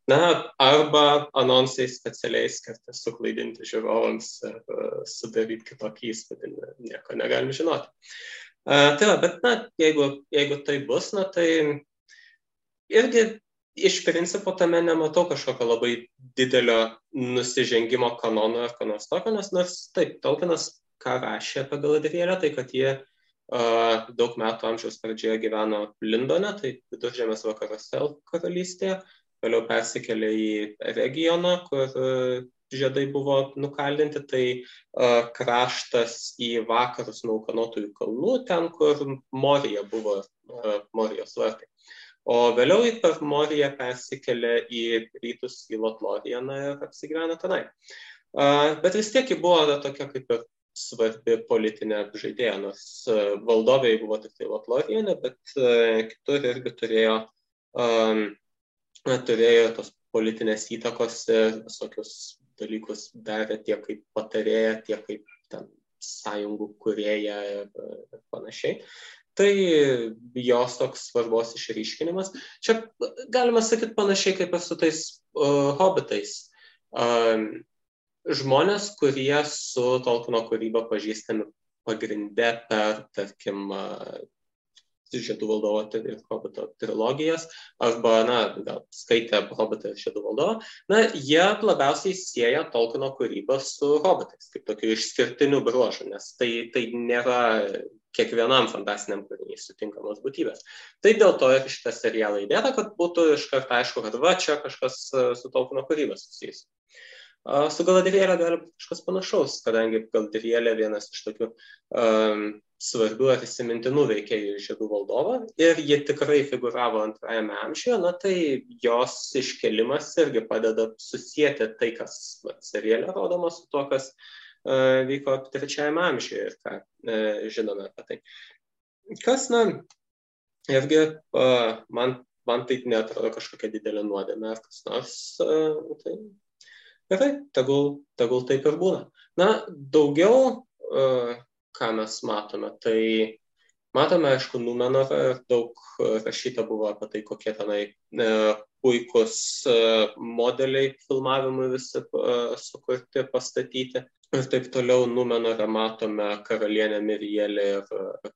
na, arba anonsai specialiai skirti suklaidinti žiūrovams ir sudaryti kitokį įspūdį, nieko negalim žinoti. Uh, tai va, bet, na, jeigu, jeigu tai bus, na, tai irgi iš principo tame nematau kažkokio labai didelio nusižengimo kanono ar ko nors tokio, nes nors taip, Tolkienas ką rašė apie Galadrielę, tai kad jie uh, daug metų amžiaus pradžioje gyveno Lindone, tai viduržėmės vakaruose karalystėje, vėliau persikėlė į regioną, kur uh, žiedai buvo nukaldinti, tai uh, kraštas į vakarus nuo Kanotųjų kalnų, ten, kur Morija buvo, Morijos vartai. O vėliau į per Moriją persikėlė į rytus į Lotloriją ir apsigyveno tenai. Bet vis tiek ji buvo tokia kaip ir svarbi politinė žaidėja, nors valdovai buvo tik tai Lotlorienė, bet kitur irgi turėjo, um, turėjo tos politinės įtakos ir visokius dalykus darė tiek kaip patarėja, tiek kaip ten sąjungų kurieja ir, ir panašiai tai jos toks svarbos išryškinimas. Čia galima sakyti panašiai kaip ir su tais uh, hobitais. žmonės, kurie su Tolkieno kūryba pažįstami pagrindė per, tarkim, Žiedų valdovo ir Hobito trilogijas, arba, na, gal skaitė Hobitą ir Žiedų valdovą, na, jie labiausiai sieja Tolkieno kūrybą su Hobitais, kaip tokiu išskirtiniu bruožu, nes tai, tai nėra kiekvienam fantastiniam kūriniui sutinkamos būtybės. Tai dėl to ir šitą serialą įdėta, kad būtų iš karto aišku, kad va, čia kažkas su Tolkieno kūryba susijęs. Su Galadrielė gali būti kažkas panašaus, kadangi Galadrielė vienas iš tokių um, svarbių ar įsimintinų veikėjų žiedų valdovo ir ji tikrai figuravo antrajame amžiuje, na tai jos iškelimas irgi padeda susijęti tai, kas serialė rodoma su to, kas uh, vyko trečiajame amžiuje ir ką uh, žinome apie tai. Kas, na, irgi uh, man, man tai netrodo kažkokia didelė nuodėmė ar kas nors, tai gerai, tegul, tegul taip ir būna. Na, daugiau, ką mes matome, tai matome, aišku, Numenorą daug rašyta buvo apie tai, kokie tenai puikus uh, modeliai filmavimui visi uh, sukurti, pastatyti. Ir taip toliau Numenorą matome karalienę Mirielę ir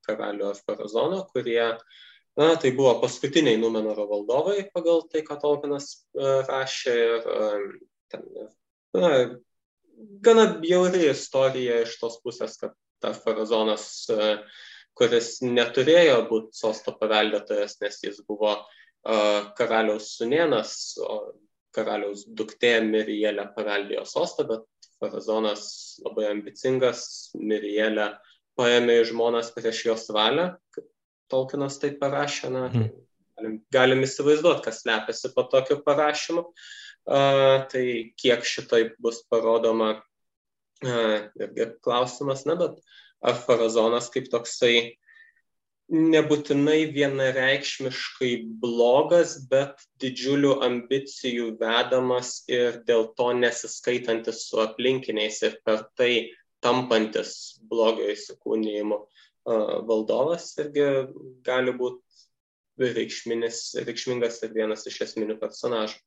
karalių Arfarazoną, kurie Na, tai buvo paskutiniai Numenoro valdovai pagal tai, ką Tolkienas rašė ir ten na, gana bjauri istorija iš tos pusės, kad e, kuris neturėjo būti sosto paveldėtojas, nes jis buvo uh, karaliaus sunienas, o karaliaus duktė Mirielė paveldėjo sostą, bet farazonas labai ambicingas, Mirielė paėmė į žmonas prieš jos valią, kaip Tolkienas tai parašė, na, hmm. galim, galim įsivaizduoti, kas slepiasi po tokiu parašymu. Uh, tai kiek šitai bus parodoma, irgi klausimas, na, bet ar farazonas kaip toksai nebūtinai vienareikšmiškai blogas, bet didžiulių ambicijų vedamas ir dėl to nesiskaitantis su aplinkiniais ir per tai tampantis blogio įsikūnyjimu valdovas irgi gali būti reikšmingas ir vienas iš esminių personažų.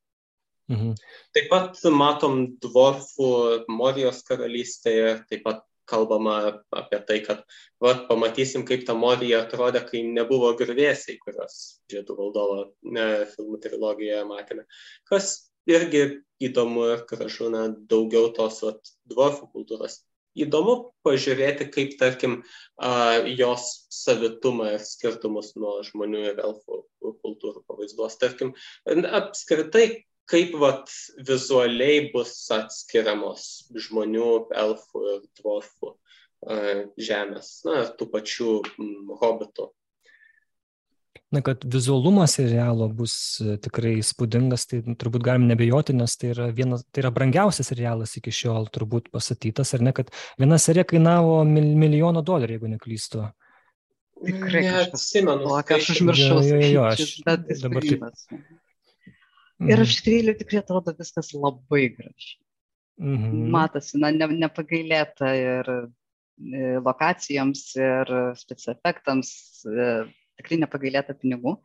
Mhm. Taip pat matom dvorfų Morijos karalystėje, taip pat kalbama apie tai, kad va, pamatysim, kaip ta Morija atrodė, kai nebuvo grvėsiai, kurios žiedų valdovo ne, filmų trilogijoje matėme. Kas irgi įdomu ir gražu, na, daugiau tos va, dvorfų kultūros. Įdomu pažiūrėti, kaip, tarkim, a, jos savitumą ir skirtumus nuo žmonių ir elfų kultūrų pavaizduos. Tarkim, apskritai, kaip vat vizualiai bus atskiriamos žmonių, elfų ir dvorfų žemės, na, tų pačių hobitų.
Na, kad vizualumas serialo bus e, tikrai įspūdingas, tai turbūt galim nebejoti, nes tai yra, vienas, tai yra brangiausias serialas iki šiol turbūt pastatytas, ar ne, kad viena serija kainavo mil, milijoną dolerių, jeigu neklystu.
Tikrai, neatsimenu, ką aš užmiršau. Jo, jo, jo, aš dabar taip. Mhm. Ir aš tikrai, tikrai atrodo viskas labai gražiai. Mhm. Matosi, na, ne, nepagailėta ir e, lokacijoms, ir speciefektams, e, tikrai nepagailėta pinigų,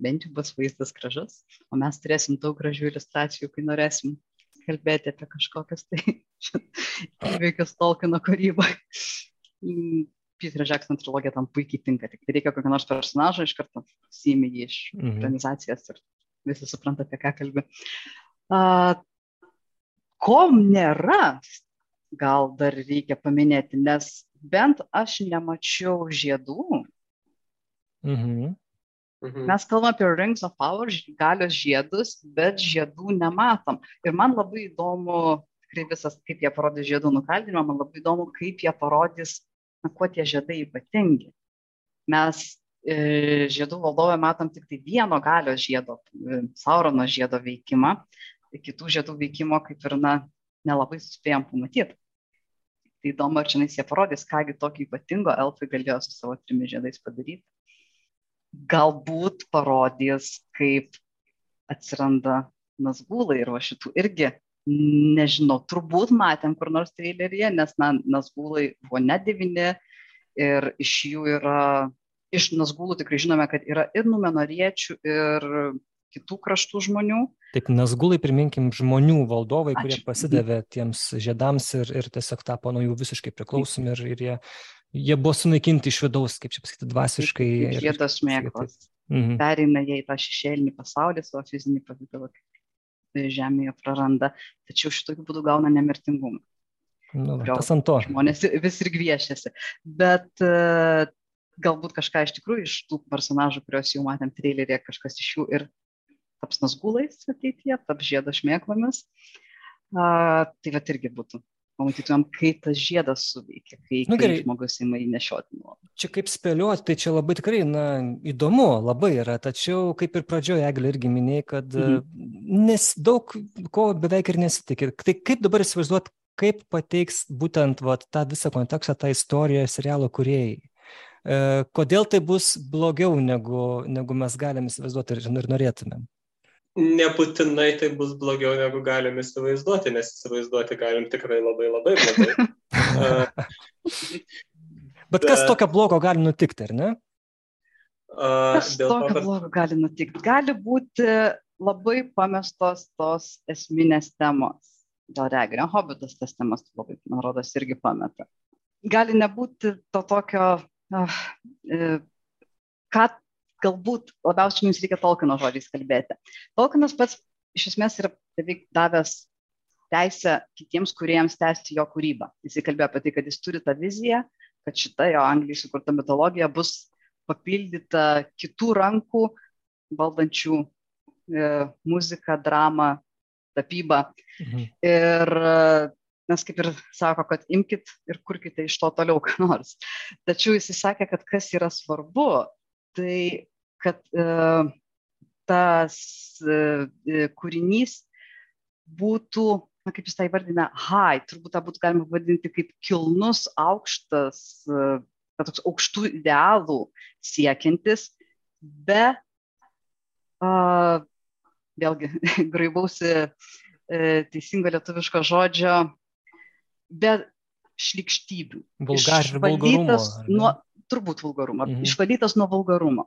bent jau bus vaizdas gražus, o mes turėsim daug gražių iliustracijų, kai norėsim kalbėti apie kažkokias tai įveikius Tolkieno kūrybą. Peter Jackson trilogija tam puikiai tinka, tik reikia kokio nors personažo iš karto siimi jį iš mhm. organizacijos ir visi supranta, apie ką kalbė. Ko nėra, gal dar reikia paminėti, nes bent aš nemačiau žiedų. Mhm. Mhm. Mes kalbame apie Rings of Power, galios žiedus, bet žiedų nematom. Ir man labai įdomu, tikrai visas, kaip jie parodys žiedų nukaldinimą, man labai įdomu, kaip jie parodys, na, kuo tie žiedai ypatingi. Mes žiedų valdovė matom tik tai vieno galios žiedo, e, Saurono žiedo veikimą, tai kitų žiedų veikimo kaip ir na, nelabai suspėjom pamatyti. Tai įdomu, ar čia jie parodys, kągi tokio ypatingo elfai galėjo su savo trimis žiedais padaryti. Galbūt parodys, kaip atsiranda nasgulai ir va šitų irgi, nežinau, turbūt matėm kur nors traileryje, nes na, nasgulai buvo ne devini ir iš jų yra iš Nazgulų tikrai žinome, kad yra ir numenoriečių, ir kitų kraštų žmonių.
Taip, Nazgulai, priminkim, žmonių valdovai, Ačiū. kurie pasidavė tiems žiedams ir, ir tiesiog tapo nuo jų visiškai priklausomi ir, ir jie, jie buvo sunaikinti iš vidaus, kaip čia pasakyti, dvasiškai.
Žiedas mėglas. Mhm. Perina jie į tą šešėlinį pasaulį, savo fizinį pavydalą žemėje praranda, tačiau šitokiu būdu gauna nemirtingumą.
Nu, tas ant to.
Žmonės vis ir gviešiasi. Bet uh, galbūt kažką iš tikrųjų iš tų personažų, kuriuos jau matėm trailerėje, kažkas iš jų ir taps nasgulais ateityje, taps žiedo šmėklomis. Uh, tai va irgi būtų pamatytumėm, kaip tas žiedas suveikia, kai, nu, kai žmogus įma į nešioti nuolat.
Čia kaip spėlioti, tai čia labai tikrai, na, įdomu, labai yra, tačiau kaip ir pradžioje Eglė irgi minėjai, kad mhm. nes daug ko beveik ir nesitikė. Tai kaip dabar įsivaizduot, kaip pateiks būtent vat, tą visą kontekstą, tą istoriją serialo kuriejai? E, kodėl tai bus blogiau, negu, negu mes galim įsivaizduoti ir, ir norėtumėm?
nebūtinai tai bus blogiau, negu galim įsivaizduoti, nes įsivaizduoti galim tikrai labai labai blogai.
Bet kas tokio blogo gali nutikti, ar ne?
Kas tokio to, kad... blogo gali nutikti? Gali būti labai pamestos tos esminės temos. Dėl reginio hobitas tas temas labai, man rodos, irgi pameta. Gali nebūti to tokio, ką galbūt labiausiai mums reikia Tolkieno žodžiais kalbėti. Tolkienas pats iš esmės yra beveik davęs teisę kitiems kuriejams tęsti jo kūrybą. Jis kalbėjo apie tai, kad jis turi tą viziją, kad šita jo Anglijai sukurta mitologija bus papildyta kitų rankų valdančių e, muziką, dramą, tapybą. Mhm. Ir nes kaip ir sako, kad imkite ir kurkite iš to toliau ką nors. Tačiau jis sakė, kad kas yra svarbu, tai kad e, tas e, e, kūrinys būtų, na, kaip jis tai vardina, high, turbūt tą būtų galima vadinti kaip kilnus, aukštas, na, toks aukštų idealų siekiantis, be, uh, vėlgi, graibausi uh, teisingo lietuviško žodžio, be šlikštybių.
Vulgar, vulgarumo.
Nuo, turbūt vulgarumo, mhm. išvalytas nuo vulgarumo.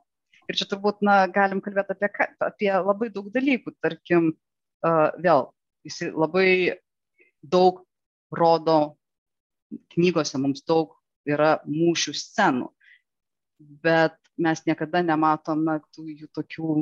Ir čia turbūt, na, galim kalbėti apie, apie labai daug dalykų. Tarkim, uh, vėl, jis labai daug rodo knygose, mums daug yra mūšių scenų, bet mes niekada nematom, na, tų jų tokių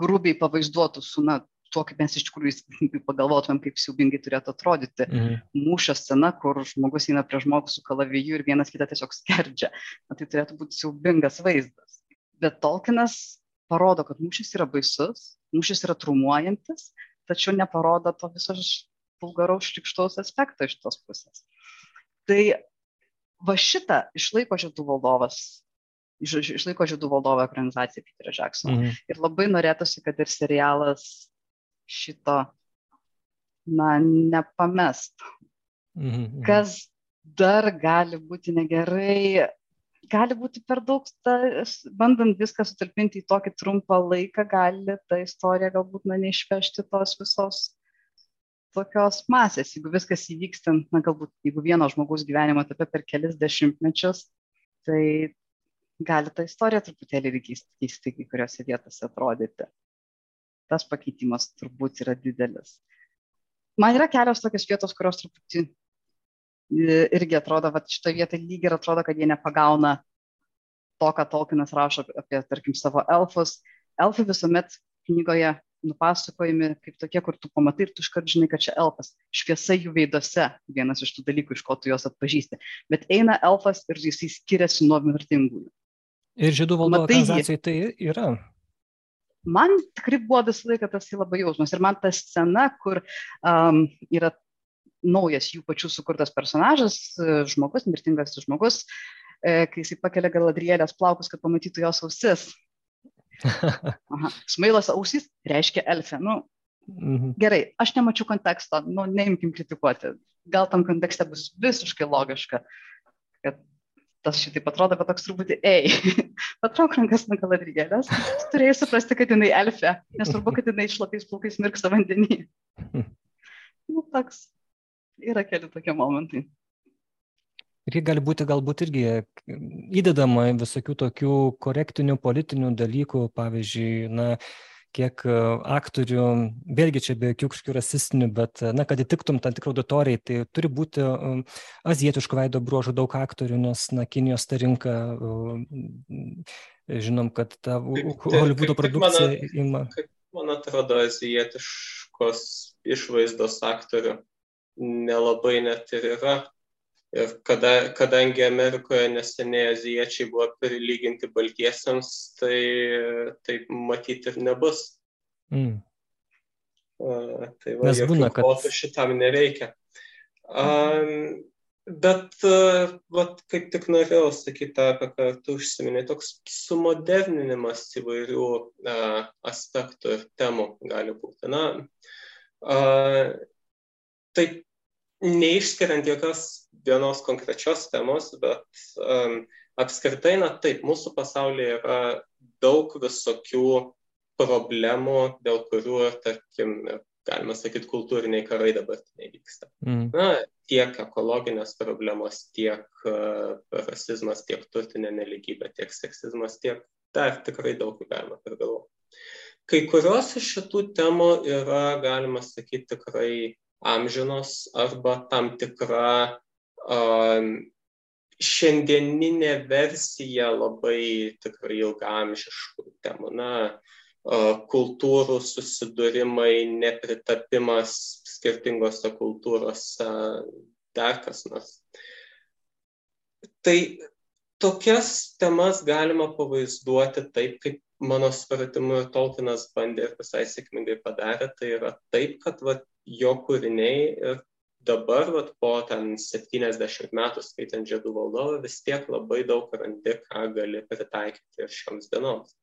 grubiai pavaizduotų su, na, tuo, kaip mes iš tikrųjų pagalvotumėm, kaip siubingai turėtų atrodyti. Mhm. Mūšio scena, kur žmogus eina prie žmogų su kalaviju ir vienas kitą tiesiog skerdžia. Na, tai turėtų būti siubingas vaizdas. Bet Tolkienas parodo, kad mūšis yra baisus, mūšis yra trumuojantis, tačiau neparodo to viso vulgaraus šlikštaus aspekto iš tos pusės. Tai va šitą išlaiko žiedų valdovas, iš, išlaiko žiedų valdovo ekranizacija Peterio Jacksono. Mhm. Ir labai norėtųsi, kad ir serialas šito, na, nepamestų. Mhm, mhm. Kas dar gali būti negerai, gali būti per daug, ta, bandant viską sutalpinti į tokį trumpą laiką, gali ta istorija galbūt na, neišvežti tos visos tokios masės. Jeigu viskas įvykstant, na galbūt jeigu vieno žmogaus gyvenimo etape per kelis dešimtmečius, tai gali ta istorija truputėlį ir keisti kai kuriuose vietose atrodyti tas pakeitimas turbūt yra didelis. Man yra kelios tokios vietos, kurios truputį irgi atrodo, kad šitoje vietoje lygiai ir atrodo, kad jie nepagauna to, ką Tolkienas rašo apie, tarkim, savo elfus. Elfai visuomet knygoje nupasakojami kaip tokie, kur tu pamatai ir tu iškart žinai, kad čia elfas. Šviesa jų veiduose, vienas iš tų dalykų, iš ko tu juos atpažįsti. Bet eina elfas ir jisai skiriasi nuo mirtingųjų.
Ir žydų valdovo organizacijai tai yra
man tikrai buvo visą laiką tas labai jausmas. Ir man ta scena, kur um, yra naujas jų pačių sukurtas personažas, žmogus, mirtingas žmogus, e, kai jisai pakelia galadrielės plaukus, kad pamatytų jos ausis. Aha. Smailas ausys reiškia elfę. Nu, mhm. Gerai, aš nemačiau konteksto, nu, neimkim kritikuoti. Gal tam kontekste bus visiškai logiška, kad tas šitaip atrodo, bet toks truputį, ei, patrauk rankas nuo galadrielės, turėjai suprasti, kad jinai elfė, nesvarbu, kad jinai šlapiais plaukais mirksta vandenį. nu, toks, yra keli tokie momentai.
Ir gali būti galbūt irgi įdedama visokių tokių korektinių politinių dalykų, pavyzdžiui, na, kiek e, aktorių, vėlgi čia be jokių kažkokių rasistinių, bet, na, kad įtiktum tam tikrą auditorijai, tai turi būti um, azietiško veido bruožų daug aktorių, nes, na, Kinijos ta rinka, um, žinom, kad ta Hollywoodo produkcija
kaip, ima. Kaip man atrodo, azietiškos išvaizdos aktorių nelabai net ir yra. Ir kada, kadangi Amerikoje neseniai aziečiai buvo prilyginti baltiesiams, tai taip matyti ir nebus. Mm. A, tai va, Nes būna, kad... šitam nereikia. Um, bet, vat, kaip tik norėjau sakyti, apie ką tu užsiminai, toks sumoderninimas įvairių uh, aspektų ir temų gali būti. Na, uh, taip neišskiriant jokios vienos konkrečios temos, bet um, apskritai, na taip, mūsų pasaulyje yra daug visokių problemų, dėl kurių, tarkim, galima sakyti, kultūriniai karai dabartiniai vyksta. Mm. Na, tiek ekologinės problemos, tiek uh, rasizmas, tiek turtinė neligybė, tiek seksizmas, tiek dar tikrai daug galima prigalvoti. Kai kurios iš šitų temų yra, galima sakyti, tikrai amžinos arba tam tikra šiandieninė versija labai tikrai ilgamžiškų temų. Na, kultūrų susidūrimai, nepritapimas skirtingose kultūrose, dar kas nors. Tai tokias temas galima pavaizduoti taip, kaip mano supratimu Tolkienas bandė ir visai sėkmingai padarė, tai yra taip, kad va, jo kūriniai ir dabar, vat, po ten 70 metų skaitant Žiedų valdovą, vis tiek labai daug randi, ką gali pritaikyti ir šioms dienoms.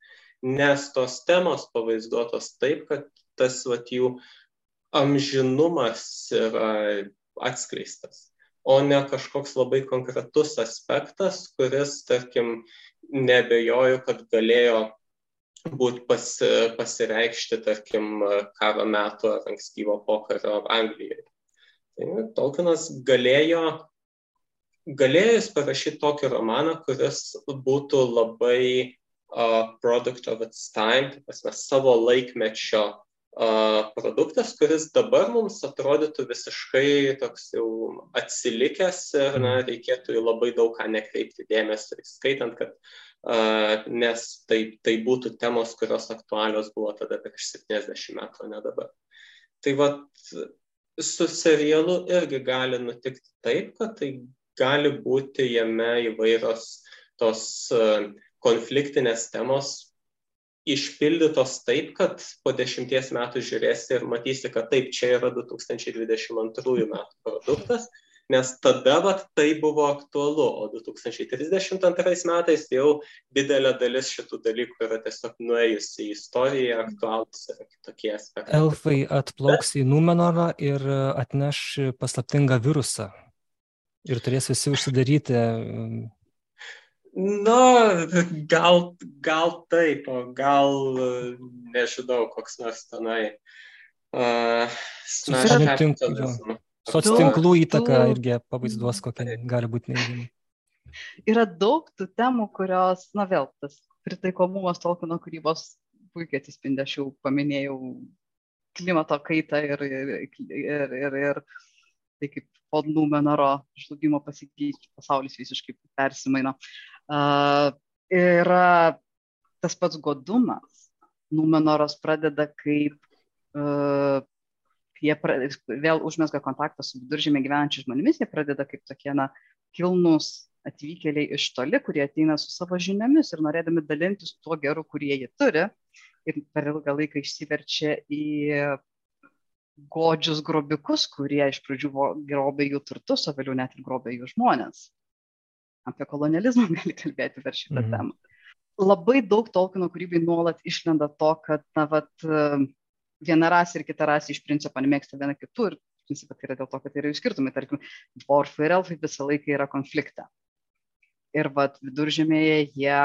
Nes tos temos pavaizduotos taip, kad tas vat, jų amžinumas yra atskleistas, o ne kažkoks labai konkretus aspektas, kuris, tarkim, nebejoju, kad galėjo būt pasi, pasireikšti, tarkim, karo metų ar ankstyvo pokario Anglijoje. Tai Tolkienas galėjo, galėjo jis parašyti tokį romaną, kuris būtų labai uh, product of its time, tai prasme, savo laikmečio uh, produktas, kuris dabar mums atrodytų visiškai toks jau atsilikęs ir na, reikėtų į labai daug ką nekreipti dėmesio, skaitant, kad nes tai, tai būtų temos, kurios aktualios buvo tada prieš 70 metų, ne dabar. Tai vad su serialu irgi gali nutikti taip, kad tai gali būti jame įvairios tos konfliktinės temos išpildytos taip, kad po dešimties metų žiūrėsi ir matysi, kad taip, čia yra 2022 metų produktas, nes tada vat, tai buvo aktualu, o 2032 metais jau didelė dalis šitų dalykų yra tiesiog nuėjusi į istoriją, aktualūs yra kitokie aspektai.
Elfai atplauks į Numenorą ir atneš paslaptingą virusą ir turės visi užsidaryti.
Na, gal, gal taip, o gal nežinau, koks nors tenai. Uh,
Susirinkti Soctinklų įtaka irgi pavaizduos, kokia gali būti neigiama.
Yra daug tų temų, kurios, na vėl, tas pritaikomumas Tolkieno kūrybos puikiai atsispindi, aš jau paminėjau klimato kaitą ir, ir, ir, ir, ir tai kaip po Numenoro žlugimo pasikeičia, pasaulis visiškai persimaino. Uh, yra tas pats godumas. Numenoras pradeda kaip uh, jie pra, vėl užmesga kontaktą su viduržėmė gyvenančiais žmonėmis, jie pradeda kaip tokie, na, kilnus atvykėliai iš toli, kurie ateina su savo žiniomis ir norėdami dalintis tuo geru, kurie jie turi. Ir per ilgą laiką išsiverčia į godžius grobikus, kurie iš pradžių grobė jų turtus, o vėliau net ir grobė jų žmonės. Apie kolonializmą gali kalbėti per šitą mm. temą. Labai daug Tolkieno kūrybai nuolat išlenda to, kad, na, vat, viena rasė ir kita rasė iš principo nemėgsta viena kitų ir principai tai yra dėl to, kad tai yra jų skirtumai. Tarkim, dvorfai ir elfai visą laiką yra konflikte. Ir vad viduržėmėje jie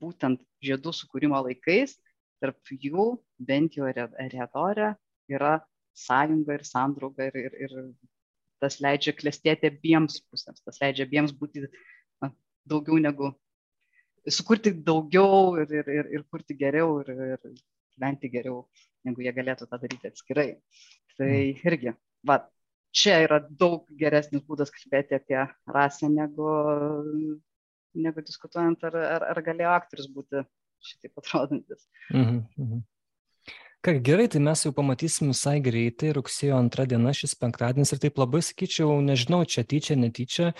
būtent žiedų sukūrimo laikais, tarp jų bent jau Eredorė yra sąjunga ir sandrauga ir, ir, ir tas leidžia klestėti abiems pusėms, tas leidžia abiems būti na, daugiau negu, sukurti daugiau ir, ir, ir, ir kurti geriau ir, ir išgyventi geriau, negu jie galėtų tą daryti atskirai. Tai mm. irgi, va, čia yra daug geresnis būdas kalbėti apie rasę, negu, negu diskutuojant, ar, ar, ar galėjo aktorius būti šitaip atrodantis. Mm -hmm.
Ką gerai, tai mes jau pamatysim visai greitai, rugsėjo antrą dieną šis penktadienis ir taip labai sakyčiau, nežinau, čia tyčia, netyčia,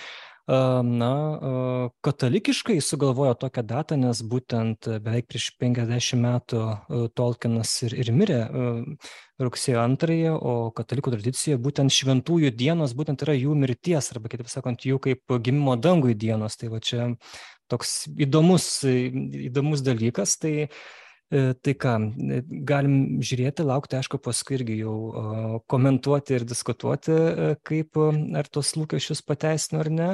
na, katalikiškai sugalvojo tokią datą, nes būtent beveik prieš 50 metų Tolkienas ir, ir mirė rugsėjo antrąją, o katalikų tradicijoje būtent šventųjų dienos būtent yra jų mirties, arba kitaip sakant, jų kaip gimimo dangui dienos. Tai va čia toks įdomus, įdomus dalykas. Tai E, tai ką, e, galim žiūrėti, laukti, aišku, paskui irgi jau komentuoti ir diskutuoti, e, kaip ar tos lūkesčius pateisino ar ne.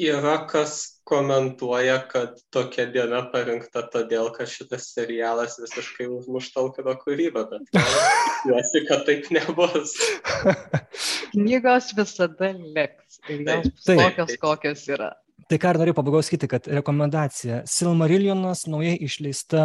Yra kas komentuoja, kad tokia diena parinkta todėl, kad šitas serialas visiškai užmuš Tolkieno kūrybą, bet tikiuosi, kad taip nebus.
Knygos visada liks ir jos tokios, kokios yra.
Tai ką ir norėjau pabaigos sakyti, kad rekomendacija. Silmarilionas, naujai išleista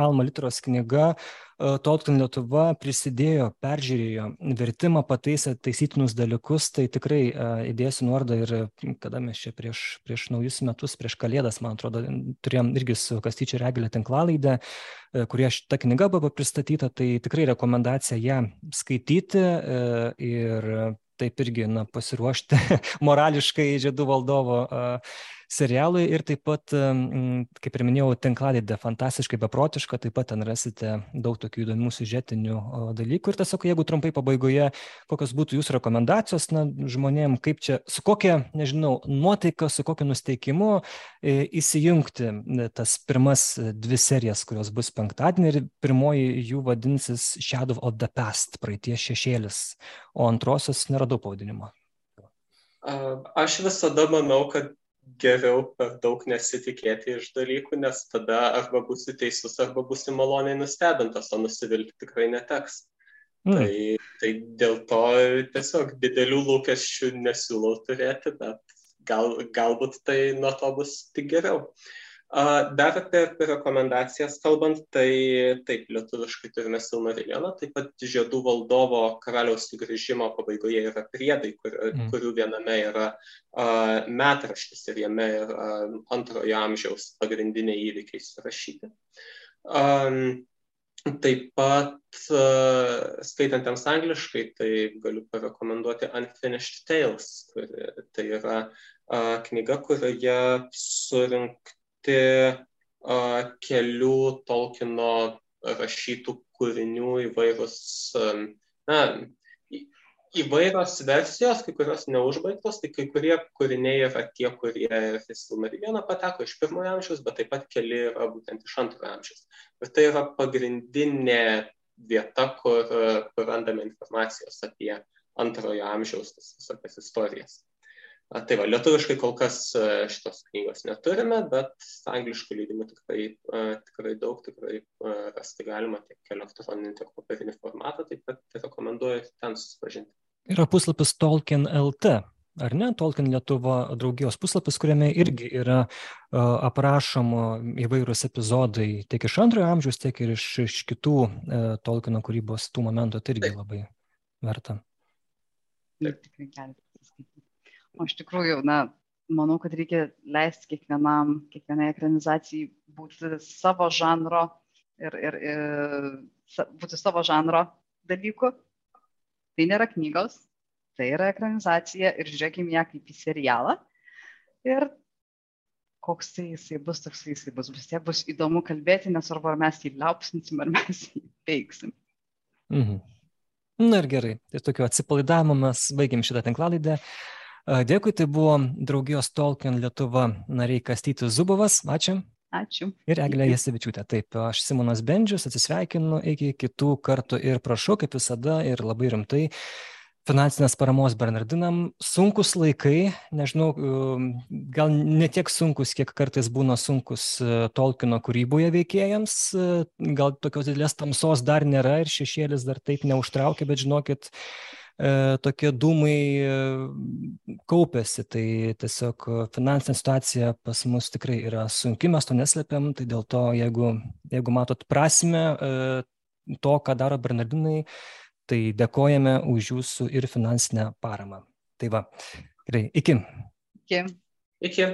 Alma Literos knyga, Tolkien Lietuva prisidėjo, peržiūrėjo vertimą, pataisė taisytinus dalykus, tai tikrai įdėsiu nuorodą ir kada mes čia prieš, prieš naujus metus, prieš kalėdas, man atrodo, turėjom irgi su Kastyčio Regelė tinklalaidę, kurie šita knyga buvo pristatyta, tai tikrai rekomendacija ją skaityti ir taip irgi na, pasiruošti morališkai žiedų valdovo serialui ir taip pat, kaip ir minėjau, tinklalaidė fantastiškai beprotiška, taip pat ten rasite daug tokių įdomių siužetinių dalykų ir tiesiog, jeigu trumpai pabaigoje, kokios būtų jūsų rekomendacijos, na, žmonėm, kaip čia, su kokia, nežinau, nuotaika, su kokiu nusteikimu e, įsijungti tas pirmas dvi serijas, kurios bus penktadienį ir pirmoji jų vadinsis Shadow of the Past, praeities šešėlis, o antrosios neradau pavadinimo.
Aš visada manau, kad geriau per daug nesitikėti iš dalykų, nes tada arba būsi teisus, arba būsi maloniai nustebintas, o nusivilti tikrai neteks. Mm. Tai, tai dėl to tiesiog didelių lūkesčių nesiūlau turėti, bet gal, galbūt tai nuo to bus tik geriau. Uh, Dar apie, rekomendacijas kalbant, tai taip, lietuviškai turime Silmarilioną, taip pat Žiedų valdovo karaliaus sugrįžimo pabaigoje yra priedai, kur, mm. kurių viename yra uh, metraštis ir jame yra antrojo amžiaus pagrindiniai įvykiai surašyti. Um, Taip pat, uh, skaitantiems angliškai, tai galiu parekomenduoti Unfinished Tales, kur, tai yra uh, knyga, kurioje surinkti pateikti kelių Tolkieno rašytų kūrinių įvairūs, na, įvairios versijos, kai kurios neužbaigtos, tai kai kurie kūriniai yra tie, kurie į Silmarilioną pateko iš pirmojo amžiaus, bet taip pat keli yra būtent iš antrojo amžiaus. Ir tai yra pagrindinė vieta, kur, kur randame informacijos apie antrojo amžiaus tas visokias istorijas. Tai va, lietuviškai kol kas šitos knygos neturime, bet angliškų leidimų tikrai, tikrai daug, tikrai rasti galima tiek elektroninį, tiek popierinį formatą, taip pat rekomenduoju ten susipažinti.
Yra puslapis Tolkien LT, ar ne, Tolkien Lietuva draugijos puslapis, kuriame irgi yra aprašomo įvairūs epizodai tiek iš antrojo amžiaus, tiek ir iš, iš kitų Tolkieno kūrybos tų momentų, tai irgi labai verta.
Taip, tikrai galite o iš tikrųjų, na, manau, kad reikia leisti kiekvienam, kiekvienai ekranizacijai būti savo žanro ir, ir, ir būti savo žanro dalyku. Tai nėra knygos, tai yra ekranizacija ir žiūrėkime ją kaip į serialą. Ir koks tai jisai bus, toks jisai bus. Vis tiek bus įdomu kalbėti, nesvarbu, ar mes jį liaupsinsim, ar mes jį veiksim.
Mhm. Na ir gerai, tai tokiu atsipalaidavimu mes baigiam šitą tinklalaidę. Dėkui, tai buvo draugijos Tolkien Lietuva nariai Kastytis Zubovas. Ačiū.
Ačiū.
Ir Eglė Jasevičiūtė. Taip, aš Simonas Bendžius, atsisveikinu iki kitų kartų ir prašau, kaip visada, ir labai rimtai finansinės paramos Bernardinam. Sunkus laikai, nežinau, gal ne tiek sunkus, kiek kartais būna sunkus uh, Tolkieno kūryboje veikėjams. Uh, gal tokios didelės tamsos dar nėra ir šešėlis dar taip neužtraukia, bet žinokit, tokie dūmai kaupėsi, tai tiesiog finansinė situacija pas mus tikrai yra sunki, mes to neslėpiam, tai dėl to, jeigu, jeigu matot prasme to, ką daro Bernardinai, tai dėkojame už jūsų ir finansinę paramą. Tai va, gerai, iki.
Iki.
Iki.